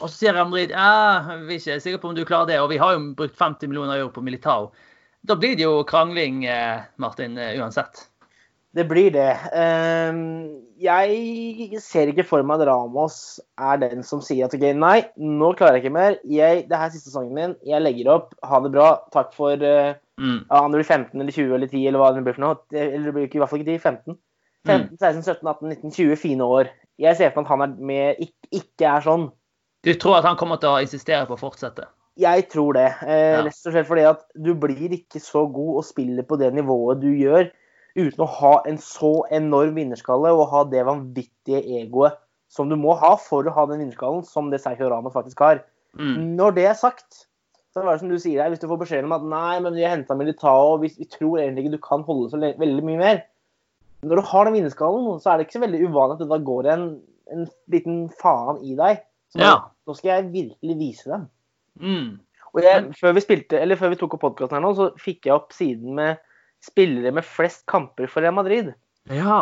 og så sier Real Madrid ja, vi er ikke sikre på om du klarer det, og vi har jo brukt 50 millioner euro på Militao, da blir det jo krangling, eh, Martin, eh, uansett. Det blir det. Ehm, Jeg ser ikke for meg at Ramos er den som sier at OK, nei, nå klarer jeg ikke mer. Jeg, det her er siste sesongen min. Jeg legger opp. Ha det bra. Takk for eh, Mm. ja, om blir 15 eller 20 eller 10 eller hva det blir for noe. Eller det blir ikke, i hvert fall ikke 10. 15. 15, 16, 17, 18, 19, 20 fine år. Jeg ser for meg at han er med, ikke, ikke er sånn. Du tror at han kommer til å insistere på å fortsette? Jeg tror det. Eh, Ja. Rett og slett fordi at du blir ikke så god og spiller på det nivået du gjør, uten å ha en så enorm vinnerskalle og ha det vanvittige egoet som du må ha for å ha den vinnerskallen som det Sergio Ramos faktisk har. Mm. Når det er sagt, så er det som du sier her, hvis du får beskjed om at nei, men vi har henta Militao, vi, vi tror egentlig ikke du kan holde så veldig mye mer. Når du har den vinnerskallen, så er det ikke så veldig uvanlig at det da går en, en liten faen i deg. Så Ja. Nå skal jeg virkelig vise dem. Mm. Og jeg, før vi spilte, eller før vi tok opp podkasten her nå, så fikk jeg opp siden med spillere med flest kamper for Real Madrid. Ja.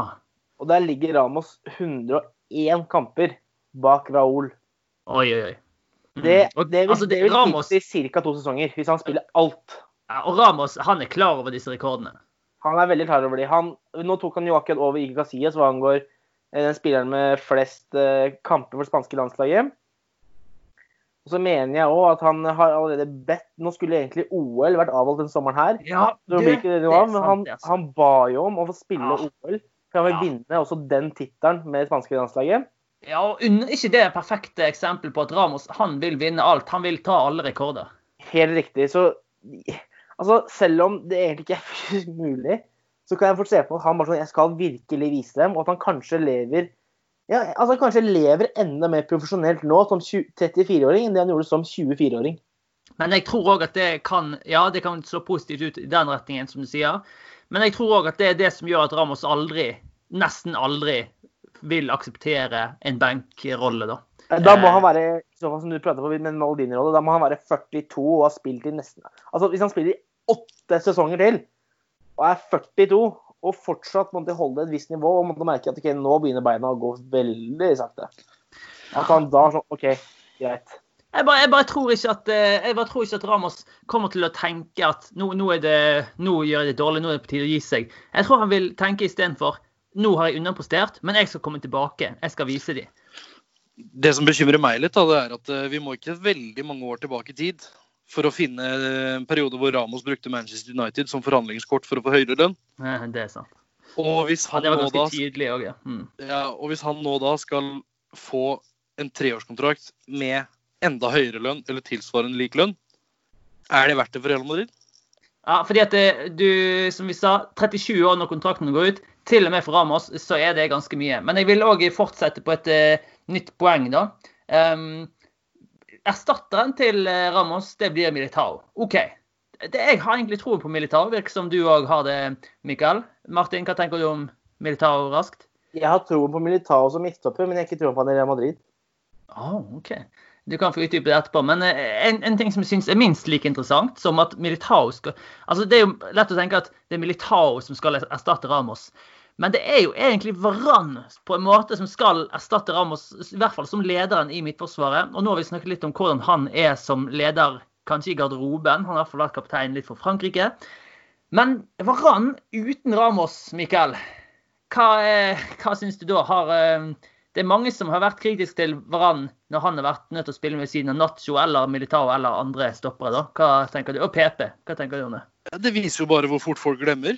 Og der ligger Ramos 101 kamper bak Raúl. Oi, oi, oi. Mm. Det, det vil, altså, det det, Ramos, si ca. to sesonger, hvis han spiller alt. ja, og Ramos han er klar over disse rekordene. Han er veldig klar over de. Han, nå tok han jo akkurat over Iker Casillas, hva angår eh, den spilleren med flest eh, kamper for det spanske landslaget. Og så mener jeg òg at han har allerede bedt Nå skulle egentlig OL vært avholdt denne sommeren her. Ja, det, det, det var, men han, han ba jo om å få spille Ja. OL. For han vil Ja. vinne også den tittelen med det spanske landslaget. Ja, og ikke det er et eksempel på at Ramos han vil vinne alt. Han vil ta alle rekorder. Helt riktig. Så altså, selv om det egentlig ikke er [laughs] mulig, så kan jeg fort se på at han bare sånn Jeg skal virkelig vise dem, og at han kanskje lever ja, altså kanskje lever enda mer profesjonelt nå som 34-åring enn det han gjorde som 24-åring. Men jeg tror òg at det kan ja, det kan slå positivt ut i den retningen, som du sier. Men jeg tror òg at det er det som gjør at Ramos aldri, nesten aldri, vil akseptere en benkrolle, da. Da må Eh. han være som du prater på med Maldini-rolle, da må han være 42 og ha spilt i nesten Altså Hvis han spiller i åtte sesonger til og er 42 og fortsatt måtte holde et visst nivå og måtte merke at ok, nå begynner beina å gå veldig sakte At han da sånn OK, greit. Jeg bare, jeg bare, tror, ikke at, eh, jeg bare tror ikke at Ramos kommer til å tenke at nå, nå, er det, nå gjør jeg det dårlig, nå er det på tide å gi seg. Jeg tror han vil tenke istedenfor nå har jeg underprestert, men jeg skal komme tilbake. Jeg skal vise dem. Det som bekymrer meg litt, da, det er at eh, vi må ikke veldig mange år tilbake i tid for å finne eh, en periode hvor Ramos brukte Manchester United som forhandlingskort for å få høyere lønn. Eh, Det er sant. Og hvis Ja, han, det var nå, da, tydelig òg, ja. Mm. ja, og hvis han nå da skal få en treårskontrakt med enda høyere lønn eller tilsvarende lik lønn, er det verdt det for Real Madrid? Ja, fordi at du, som vi sa, 37 år når kontrakten går ut, til og med for Ramos, så er det ganske mye. Men jeg vil òg fortsette på et eh, nytt poeng, da. Um, erstatteren til eh, Ramos, det blir Militao. OK. Det, jeg har egentlig troen på Militao. Virker som du òg har det, Mikael. Martin, hva tenker du om Militao raskt? Jeg har troen på Militao som midtstopper, men jeg har ikke troen på han i Real Madrid. Oh, ok. Du kan få utdype det etterpå. Men eh, en, en ting som jeg syns er minst like interessant som at Militao skal Altså, Det er jo lett å tenke at det er Militao som skal erstatte Ramos. Men det er jo egentlig Varan på en måte som skal erstatte Ramos, i hvert fall som lederen i Midtforsvaret. Og nå har vi snakket litt om hvordan han er som leder, kanskje i garderoben. Han har i hvert fall vært kaptein litt for Frankrike. Men Varan uten Ramos, Mikael, hva, hva syns du da? Har, eh, det er mange som har vært kritiske til Varan når han har vært nødt til å spille ved siden av Nacho eller Militao eller andre stoppere. da. Hva tenker du? Og PP, hva tenker du om det? Det viser jo bare hvor fort folk glemmer.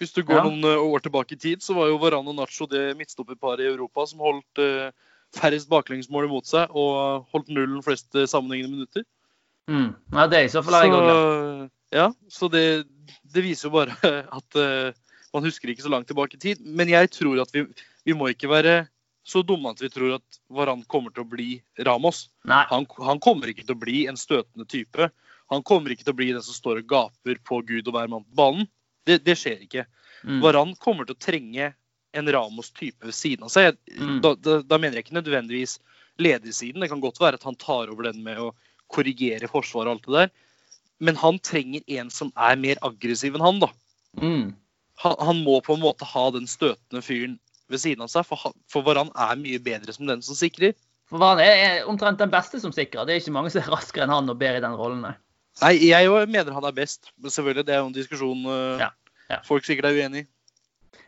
Hvis du går ja. noen eh, år tilbake i tid, så var jo Varan og Nacho det midtstopperparet i Europa som holdt uh, færrest baklengsmål imot seg og holdt nullen flest sammenhengende minutter. Mm. Ja, det er i så fall jeg òg Ja, så det, det viser jo bare [laughs] at uh, man husker ikke så langt tilbake i tid. Men jeg tror at vi, vi må ikke være så dumme at vi tror at Varan kommer til å bli Ramos. Han, han, kommer ikke til å bli en støtende type. Han kommer ikke til å bli den som står og gaper på Gud og hver mann på banen. Det, det skjer ikke. Mm. Varan kommer til å trenge en Ramos-type ved siden av seg. Mm. Da, da, da, mener jeg ikke nødvendigvis ledersiden. Det kan godt være at han tar over den med å korrigere forsvaret og alt det der. Men han trenger en som er mer aggressiv enn han, da. Mm. Han, han, må på en måte ha den støtende fyren ved siden av seg, for, for Varan er mye bedre som den som sikrer. For Varan er, er omtrent den beste som sikrer. Det er ikke mange som er raskere enn han og bedre i den rollen. Nei, nei jeg jo mener han er best. Men selvfølgelig, det er jo en diskusjon uh, ja, ja. folk sikkert er uenig i.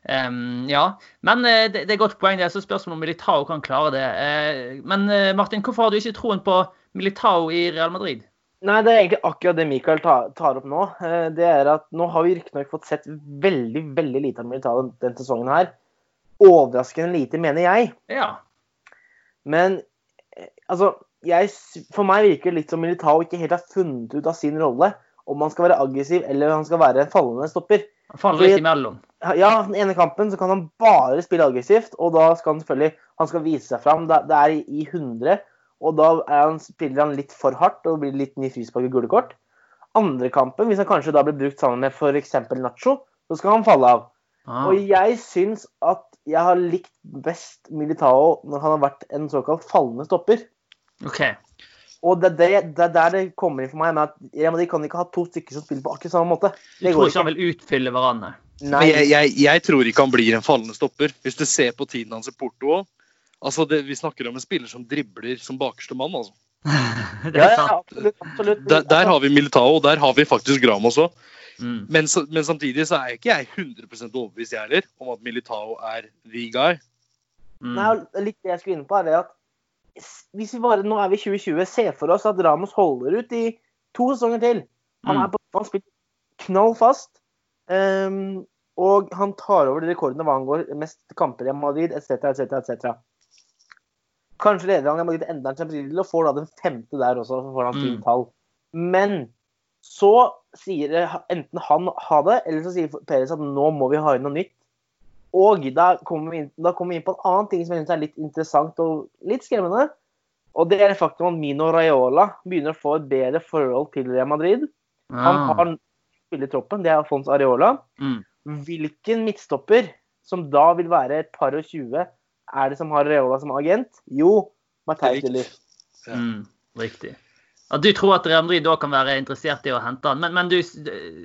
Um, ja, men uh, det, det, er godt poeng. det, så Spørsmålet om Militao kan klare det. Uh, men Martin, hvorfor har du ikke troen på Militao i Real Madrid? Nei, Det er egentlig akkurat det Michael tar, tar opp nå. Det er at Nå har vi riktignok fått sett veldig veldig lite av Militao denne sesongen. her overraskende lite, mener jeg. Ja. Men eh, altså jeg, For meg virker det litt som Militao ikke helt har funnet ut av sin rolle. Om han skal være aggressiv eller om han skal være en fallende stopper. Han faller litt imellom. Ja, den ene kampen så kan han bare spille aggressivt. Og da skal han selvfølgelig han skal vise seg fram. Det er i 100. Og da han, spiller han litt for hardt og blir litt ny frispark og gule kort. Andre kampen, hvis han kanskje da blir brukt sammen med f.eks. Nacho, så skal han falle av. Ah. Og jeg syns at jeg har likt best Militao når han har vært en såkalt fallende stopper. Ok. Og det er det, der det kommer inn for meg. med at ja, De kan ikke ha to stykker som spiller på akkurat samme måte. Det du tror ikke han vil utfylle hverandre? Nei. Jeg, jeg, jeg, tror ikke han blir en fallende stopper. Hvis du ser på tiden hans i Porto altså det, Vi snakker om en spiller som dribler som bakerste mann. altså. [laughs] ja, ja, absolutt, absolutt. Der, der, har vi Militao, og der har vi faktisk Gram også. Mm. Men, men, samtidig så er ikke jeg 100 overbevist jeg heller om at Militao er the guy. Mm. Nei, litt det jeg skulle inn på, er at hvis vi bare, Nå er vi 2020. Se for oss at Ramos holder ut i to sesonger til. Han, mm. er på, han spiller knall fast. Um, og han tar over de rekordene hva angår mest kamper i Madrid etc., etc., etc. Kanskje leder han i Madrid enda en Champions og får da den femte der også, så får han fint mm. tall. Men så sier enten han ha det, eller så sier Perez at nå må vi ha inn noe nytt. Og da kommer vi inn, kommer vi inn på en annen ting som jeg synes er litt interessant og litt skremmende. Og det er det faktum at Mino Raiola begynner å få et bedre forhold til Real Madrid. Han ah. har spiller i troppen, det er Alfons Areola. Mm. Hvilken midtstopper, som da vil være et par og tjue, er det som har Areola som agent? Jo, Mateus Diller. Ja. Mm, riktig. At du tror at Real Madrid da kan være interessert i å hente han. Men, men du,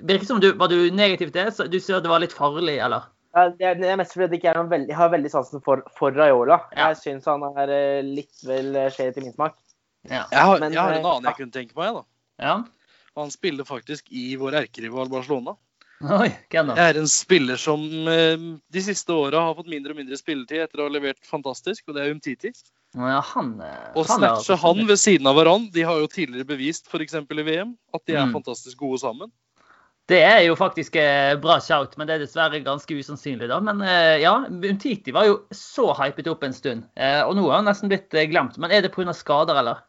virker som du var du negativ til det? Du ser det var litt farlig, eller? Ja, det er mest fordi jeg, veldig, jeg har veldig sansen for, for Raiola. Ja. Jeg syns han er eh, litt vel eh, skjev til min smak. Ja. Jeg, har, men, jeg, har, en eh, annen jeg kunne tenke meg, da. Ja. Han spiller faktisk i vår erkerival Barcelona. Oi, hvem da? Jeg er en spiller som de siste åra har fått mindre og mindre spilletid etter å ha levert fantastisk, og det er Umtiti. Ja, han, og snatche han ved siden av hverandre. De har jo tidligere bevist, f.eks. i VM, at de er mm. fantastisk gode sammen. Det er jo faktisk eh, bra shout, men det er dessverre ganske usannsynlig. da. Men eh, ja, Umtiti var jo så hypet opp en stund, eh, og nå har han nesten blitt glemt. Men er det pga. skader, eller?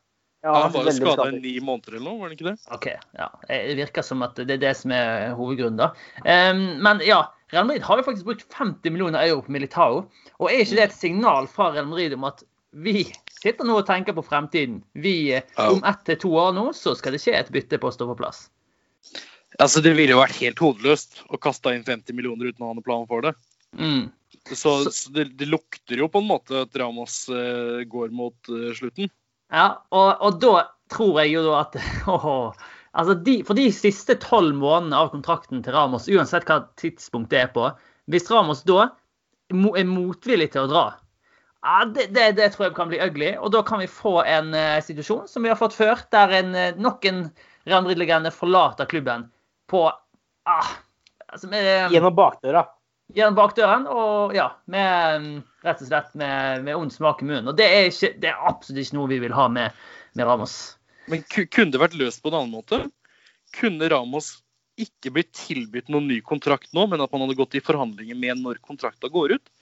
Ja, Han var jo skada i ni måneder eller noe, var det ikke det? Ok, ja. Det virker som at det er det som er hovedgrunnen, da. Um, men ja, Real Madrid har jo faktisk brukt 50 millioner euro på Militao. Og er ikke det et signal fra Real Madrid om at vi sitter nå og tenker på fremtiden. Vi, Om ett til to år nå så skal det skje et bytte på å stå på plass. Altså, Det ville jo vært helt hodeløst å kaste inn 50 millioner uten å ha noen plan for det. Mm. Så, så det, det, lukter jo på en måte at Ramos eh, går mot eh, slutten. Ja, og, og, da tror jeg jo da at [laughs] oh, altså de, For de siste tolv månedene av kontrakten til Ramos, uansett hva tidspunkt det er på Hvis Ramos da er motvillig til å dra, ja, det, det, det, tror jeg kan bli ugly. Og da kan vi få en uh, situasjon som vi har fått før, der en, nok en Real Madrid-legende forlater klubben på ah, altså med, Gjennom bakdøra. Gjennom bakdøren, og ja, med, rett og slett med, med ond smak i munnen. Og det er, ikke, det er, absolutt ikke noe vi vil ha med, med Ramos. Men kunne det vært løst på en annen måte? Kunne Ramos ikke blitt tilbudt noen ny kontrakt nå, men at man hadde gått i forhandlinger med når kontrakta går ut?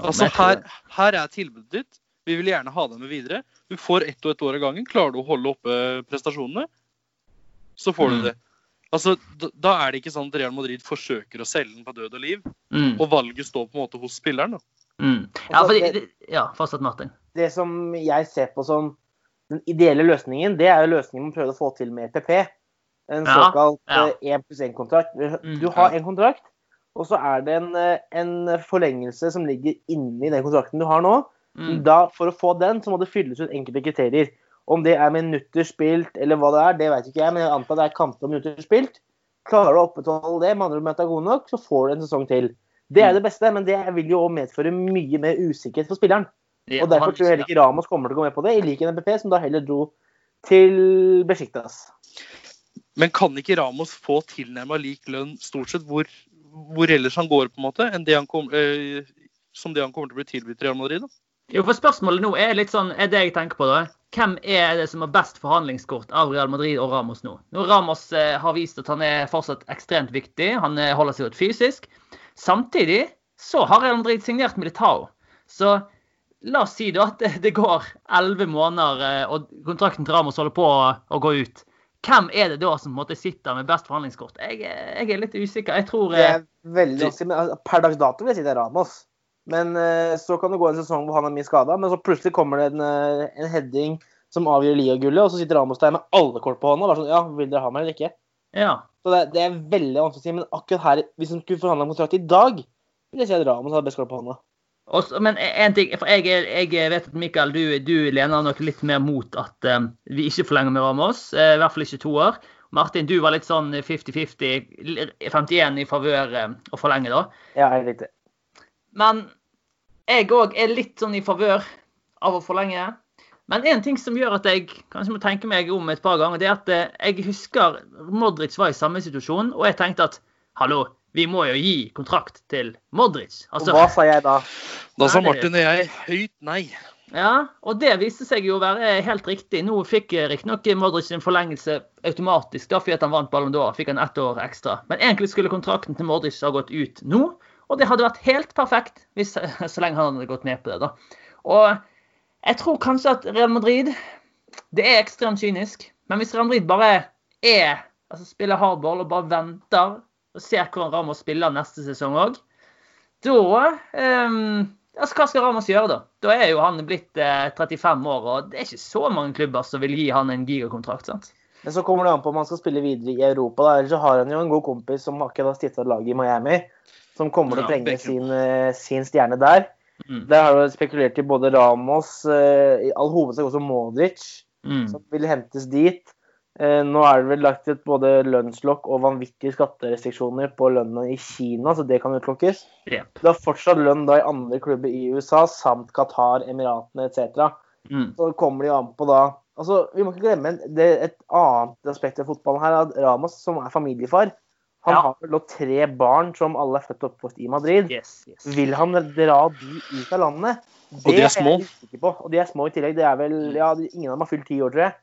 Altså, her, her er tilbudet ditt. Vi vil gjerne ha deg med videre. Du får ett og ett år av gangen. Klarer du å holde oppe prestasjonene, så får du mm. det. Altså, Da er det ikke sånn at Real Madrid forsøker å selge den på død og liv. Mm. Og valget står på en måte hos spilleren. da. Mm. Ja, altså, det, ja, fortsatt Martin. Det som jeg ser på som den ideelle løsningen, det er jo løsningen man prøvde å få til med PP. En såkalt ja, ja. 1 eh, pluss 1-kontrakt. Mm. Du har en kontrakt, og så er det en, eh, en, forlengelse som ligger inni den kontrakten du har nå. Mm. Da, for å få den, så må det fylles ut enkelte kriterier. Om det er minutter spilt eller hva det er, det vet ikke jeg, men jeg antar det er kamper og minutter spilt. Klarer du å opprettholde det, med andre ord er god nok, så får du en sesong til. Det er mm. det beste, men det vil jo òg medføre mye mer usikkerhet for spilleren. Og Derfor tror jeg heller ikke Ramos kommer til å gå med på det, i likhet med MPP, som da heller dro til Besjiktas. Men kan ikke Ramos få tilnærma lik lønn stort sett hvor, hvor, ellers han går, på en måte, enn det kom, øh, som det han kommer til å bli tilbudt Real Madrid? da? Jo, for Spørsmålet nå er litt sånn, er det jeg tenker på da hvem er det som har best forhandlingskort av Real Madrid og Ramos nå? Nå Ramos eh, har vist at han er fortsatt ekstremt viktig. Han eh, holder seg ut fysisk. Samtidig så har Real Madrid signert Militao. Så la oss si da at det går elleve måneder eh, og kontrakten til Ramos holder på å gå ut. Hvem er det da som sitter med best forhandlingskort? Jeg, jeg, er litt usikker. Jeg tror Det er veldig vanskelig, men altså, Per dags dato vil jeg si det er Ramos. Men uh, så kan det gå en sesong hvor han er mye skada, men så plutselig kommer det en, uh, en heading som avgjør Lia-gullet, og så sitter Ramos der med alle kort på hånda bare sånn Ja, vil dere ha meg eller ikke? Ja. Så det, det, er veldig vanskelig å si, men akkurat her, hvis han skulle forhandla kontrakt i dag, vil jeg si at Ramos hadde best kort på hånda. Også, men en ting, for jeg, jeg, vet at Mikael, du, du lener nok litt mer mot at um, vi ikke forlenger med Ramos. Uh, I hvert fall ikke to år. Martin, du var litt sånn 50-50, 51 i favør å forlenge, da. Ja, er riktig. Men jeg òg er litt sånn i favør av å forlenge. Men en ting som gjør at jeg kanskje må tenke meg om et par ganger, det er at eh, jeg husker Modric var i samme situasjon, og jeg tenkte at hallo, vi må jo gi kontrakt til Modric. Altså, hva sa jeg da? Da sa Martin og jeg høyt nei. Ja, og det viste seg jo å være helt riktig. Nå fikk riktignok Modric en forlengelse automatisk da fordi han vant Ballon d'Or. Fikk han ett år ekstra. Men egentlig skulle kontrakten til Modric ha gått ut nå. Og det hadde vært helt perfekt hvis, så lenge han hadde gått med på det. da. Og jeg tror kanskje at Real Madrid Det er ekstremt kynisk. Men hvis Real Madrid bare er, altså spiller hardball og bare venter og ser hvordan Ramos spiller neste sesong òg, da um, altså, Hva skal Ramos gjøre, da? Da er jo han blitt eh, 35 år, og det er ikke så mange klubber som vil gi han en gigakontrakt. sant? Men så kommer det an på om han skal spille videre i Europa. da, Ellers så har han jo en god kompis som akkurat har stifta lag i Miami som kommer til å trenge sin, eh, sin, stjerne der. Mm. Der har du spekulert i både Ramos, eh, i all hovedsak også Modric, mm. som vil hentes dit. Eh, nå er det vel lagt et både lønnslokk og vanvittige skatterestriksjoner på lønna i Kina, så det kan utelukkes. Yep. Du har fortsatt lønn da i andre klubber i USA, samt Qatar, Emiratene etc. Mm. Så kommer de an på da Altså, Vi må ikke glemme det, et annet aspekt ved fotballen her. at Ramos, som er familiefar, han ja. har vel tre barn som alle er født og oppvokst i Madrid. Yes, yes. Vil han dra de ut av landet? Det og de er små. Er på. Og de er små i tillegg. Det er vel, ja, Ingen av dem har fylt ti år, tror jeg.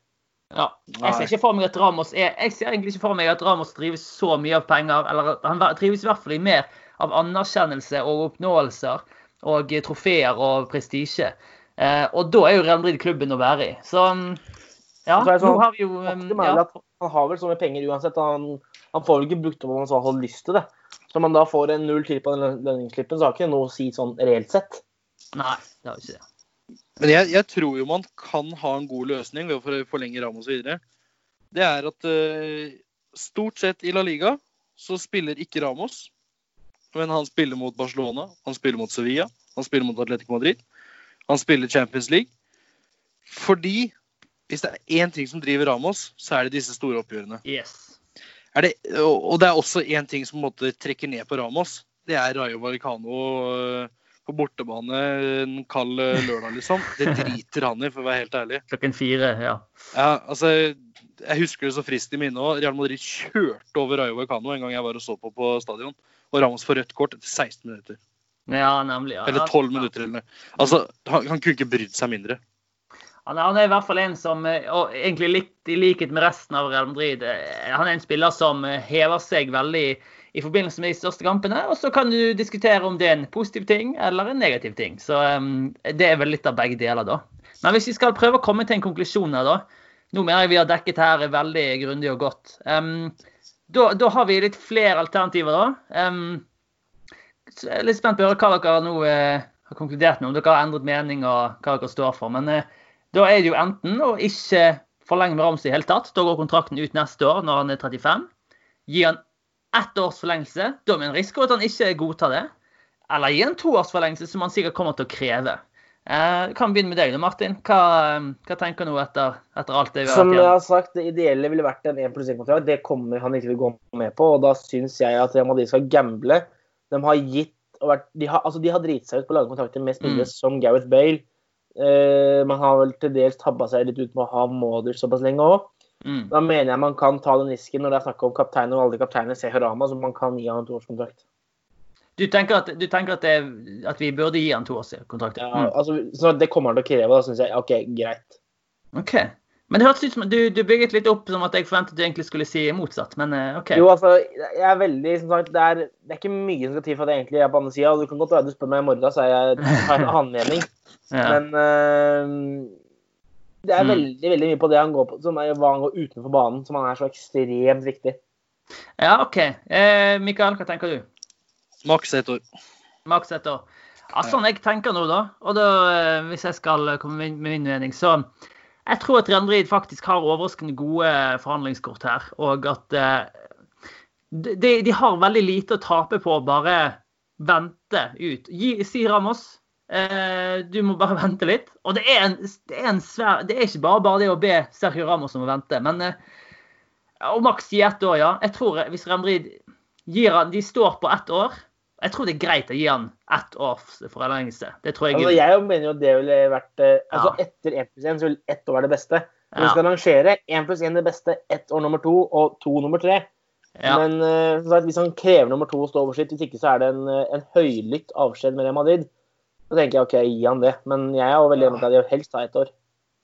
Ja. Jeg ser ikke for meg at Ramos er, jeg ser egentlig ikke for meg at Ramos drives så mye av penger. eller Han drives i hvert fall i mer av anerkjennelse og oppnåelser og trofeer og prestisje. Eh, og da er jo Real Madrid klubben å være i. Så ja, så sånn, nå har vi jo um, ja. Han har vel så mye penger uansett. Han han får vel ikke brukt opp om han så hadde lyst til det. Så om man da får en null til på den lønningsslippen, så har ikke noe å si sånn reelt sett. Nei, det har ikke det. Men jeg, jeg, tror jo man kan ha en god løsning ved å forlenge Ramos videre. Det er at uh, stort sett i La Liga så spiller ikke Ramos. men han spiller mot Barcelona, han spiller mot Sevilla, han spiller mot Atletico Madrid. Han spiller Champions League. Fordi hvis det er én ting som driver Ramos, så er det disse store oppgjørene. Yes. Det, og det er også én ting som måte trekker ned på Ramos. Det er Rayo Vallecano øh, på bortebane en kald øh, lørdag, liksom. Det [laughs] driter han i, for å være helt ærlig. Klokken fire, ja. ja altså, jeg husker det så frist i minne òg. Real Madrid kjørte over Rayo Vallecano en gang jeg var og så på på stadion. Og Ramos får rødt kort etter 16 minutter. Ja, nemlig. Ja. Eller 12 minutter. Eller. Altså, han, han kunne ikke brydd seg mindre. Han er, han er, i hvert fall en som, eh, og egentlig litt i likhet med resten av Real Madrid, eh, han er en spiller som eh, hever seg veldig i forbindelse med de største kampene. Og så kan du diskutere om det er en positiv ting eller en negativ ting. Så um, det er vel litt av begge deler, da. Men hvis vi skal prøve å komme til en konklusjon her, da. Nå mener jeg vi har dekket her veldig grundig og godt. Um, da, da, har vi litt flere alternativer, da. Um, jeg er litt spent på å høre hva dere nå uh, har konkludert med, om dere har endret mening og hva dere står for. Men eh, da er det jo enten å ikke forlenge med Ramsey i hele tatt. Da går kontrakten ut neste år når han er 35. Gi han ett års forlengelse. Da med en risiko at han ikke godtar det. Eller gi en toårsforlengelse, som han sikkert kommer til å kreve. Eh, kan begynne med deg, Martin. Hva, hva tenker du etter, etter, alt det vi har Som jeg har sagt, det ideelle ville vært en 1 pluss 1-kontrakt. Det kommer han ikke til å gå med på. og Da syns jeg at Real Madrid skal gamble de har gitt vært, de, har, altså de har driti seg ut på å lage kontrakter med spillere mm. som Gareth Bale. Eh, man har vel til dels tabba seg litt ut med å ha Modric såpass lenge òg. Mm. Da mener jeg man kan ta den risken når det er snakk om kapteiner og alle kapteiner ser Harama, så man kan gi han en toårskontrakt. Du tenker at, du tenker at, det, at vi burde gi han toårskontrakt? Ja, mm. altså, så det kommer han til å kreve. Da syns jeg OK, greit. Ok. Men det hørtes ut som du, du, bygget litt opp som at jeg forventet du egentlig skulle si motsatt, men uh, OK. Jo, altså, jeg er veldig som sagt, det er, det er ikke mye som skal til for at jeg egentlig er på andre sida. Du kan godt være du spør meg i morgen, så jeg har en annen mening. [laughs] ja. Men uh, det er mm. veldig veldig mye på det han går på, som er hva han går utenfor banen, som han er så ekstremt viktig. Ja, OK. Eh, Mikael, hva tenker du? Maks ett år. Maks ett år. Ja, sånn jeg tenker nå, da. Og da, eh, hvis jeg skal komme med min mening, så jeg tror at Real faktisk har overraskende gode forhandlingskort her. Og at eh, de, de, har veldig lite å tape på å bare vente ut. Gi, si Ramos, eh, du må bare [laughs] vente litt. Og det er, en, det er, svær, det er ikke bare bare det å be Sergio Ramos om å vente. Men eh, og maks gi ett år, ja. Jeg tror hvis Real gir han De står på ett år. Jeg tror det er greit å gi han ett års forlengelse. Det tror jeg altså, Jeg mener jo det ville vært eh, altså ja. Etter 1 pluss 1 så vil ett år være det beste. Men ja. du skal rangere 1 pluss 1 det beste, ett år nummer to og to nummer tre. Ja. Men uh, sagt, hvis han krever nummer to å stå over sitt, hvis ikke så er det en, eh, en høylytt avskjed med Real Madrid. Så tenker jeg OK, gi han det. Men jeg er jo veldig enig med at jeg helst ha ett år.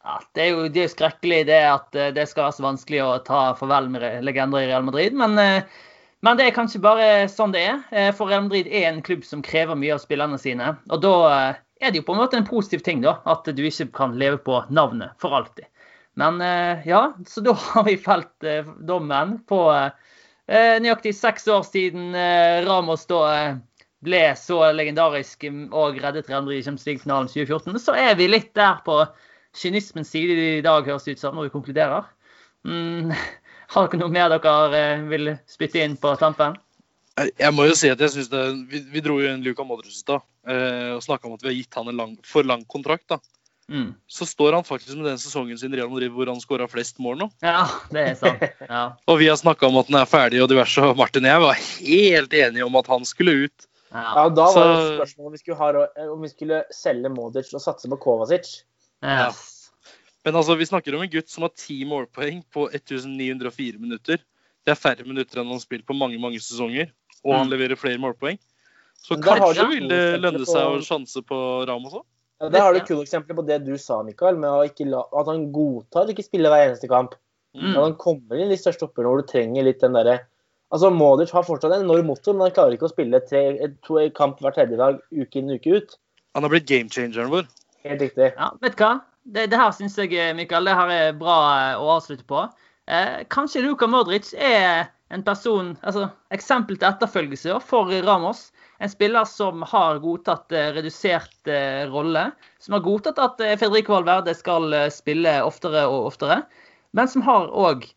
Ja, det er jo det er skrekkelig det at det skal være så vanskelig å ta farvel med legender i Real Madrid. Men uh, men det er kanskje bare sånn det er. Eh, for Real Madrid er en klubb som krever mye av spillerne sine. Og da eh, er det jo på en måte en positiv ting, da. At du ikke kan leve på navnet for alltid. Men eh, ja, så da [laughs] har vi felt dommen på nøyaktig seks år siden Ramos da ble så legendarisk og reddet Real Madrid i Champions League-finalen 2014. Så er vi litt der på kynismens side i dag, høres det ut som, når vi konkluderer. Mm. [laughs] Har dere noe mer dere eh, vil spytte inn på tampen? Jeg må jo si at jeg synes det, Vi, vi dro jo inn Luka Modric da, eh, og snakka om at vi har gitt han en lang, for lang kontrakt. da. Mm. Så står han faktisk med den sesongen sin Real Madrid hvor han skåra flest mål nå. Ja, det er sant. Ja. [laughs] og vi har snakka om at han er ferdig og diverse. Og Martin og jeg var helt enige om at han skulle ut. Ja, ja Da var det spørsmålet om vi skulle, ha, om vi skulle selge Modric og satse på Kovacic. Ja. Men altså, vi snakker om en gutt som har ti målpoeng på 1904 minutter. Det er færre minutter enn han har spilt på mange mange sesonger. Og han mm. leverer flere målpoeng. Så kanskje vil det lønne seg å sjanse på Ramos òg. Ja, der har du kule eksempler på det du sa, Mikael, med la, at han godtar ikke spille hver eneste kamp. Mm. At han kommer i de største oppgjørene hvor du trenger litt den derre Altså, Modric har fortsatt en enorm motor, men han klarer ikke å spille tre, to kamp hver tredje dag uke inn uke ut. Han har blitt gamechangeren vår. Helt riktig. Ja, vet du hva? Det, det her syns jeg, eh, Mikael, det her er bra eh, å avslutte på. Eh, kanskje Luka Modric er en person, altså eksempel til etterfølgelse for Ramos. En spiller som har godtatt eh, redusert rolle. Som har godtatt at Federico Valverde skal spille oftere og oftere. Men som har òg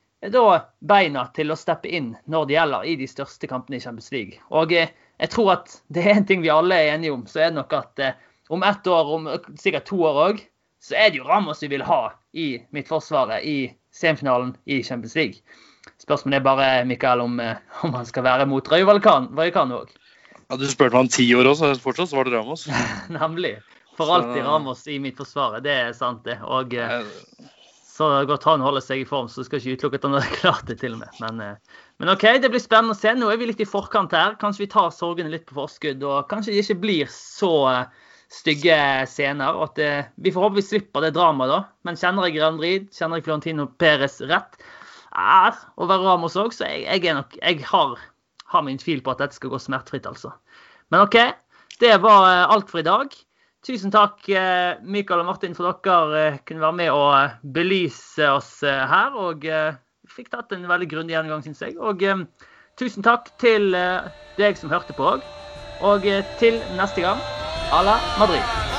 beina til å steppe inn når det gjelder i de største kampene i Champions League. Og jeg tror at [laughs] det er en ting vi alle er enige om, så er det nok at om ett år, om sikkert to år òg, så er det jo Ramos vi vil ha i Midtforsvaret i semifinalen i Champions League. Spørsmålet er bare Mikael, om, eh, om han skal være mot Røyvalkan. Òg. Ja, du spurte meg om ti år også, så fortsatt var det Ramos. [laughs] Nemlig. For alltid Ramos i Midtforsvaret. Det er sant, det. Og så godt han holder seg i form, så skal ikke utelukke at han har [laughs] klart det til og med. Men, eh, men, OK, det blir spennende å se. Nå er vi litt i forkant her. Kanskje vi tar sorgene litt på forskudd, og kanskje det ikke blir så eh, stygge scener. og at det, Vi får håpe vi slipper det dramaet, da. Men kjenner jeg Grand Madrid, kjenner jeg Florentino Perez rett, er å være Ramos òg, så jeg, jeg, nok, jeg har, har, min tvil på at dette skal gå smertefritt, altså. Men OK, det var eh, alt for i dag. Tusen takk, eh, Mikael og Martin, for dere eh, kunne være med og eh, belyse oss her. Og fikk tatt en veldig grundig gjennomgang, syns jeg. Og tusen takk til deg som hørte på òg. Og til neste gang, à la Madrid.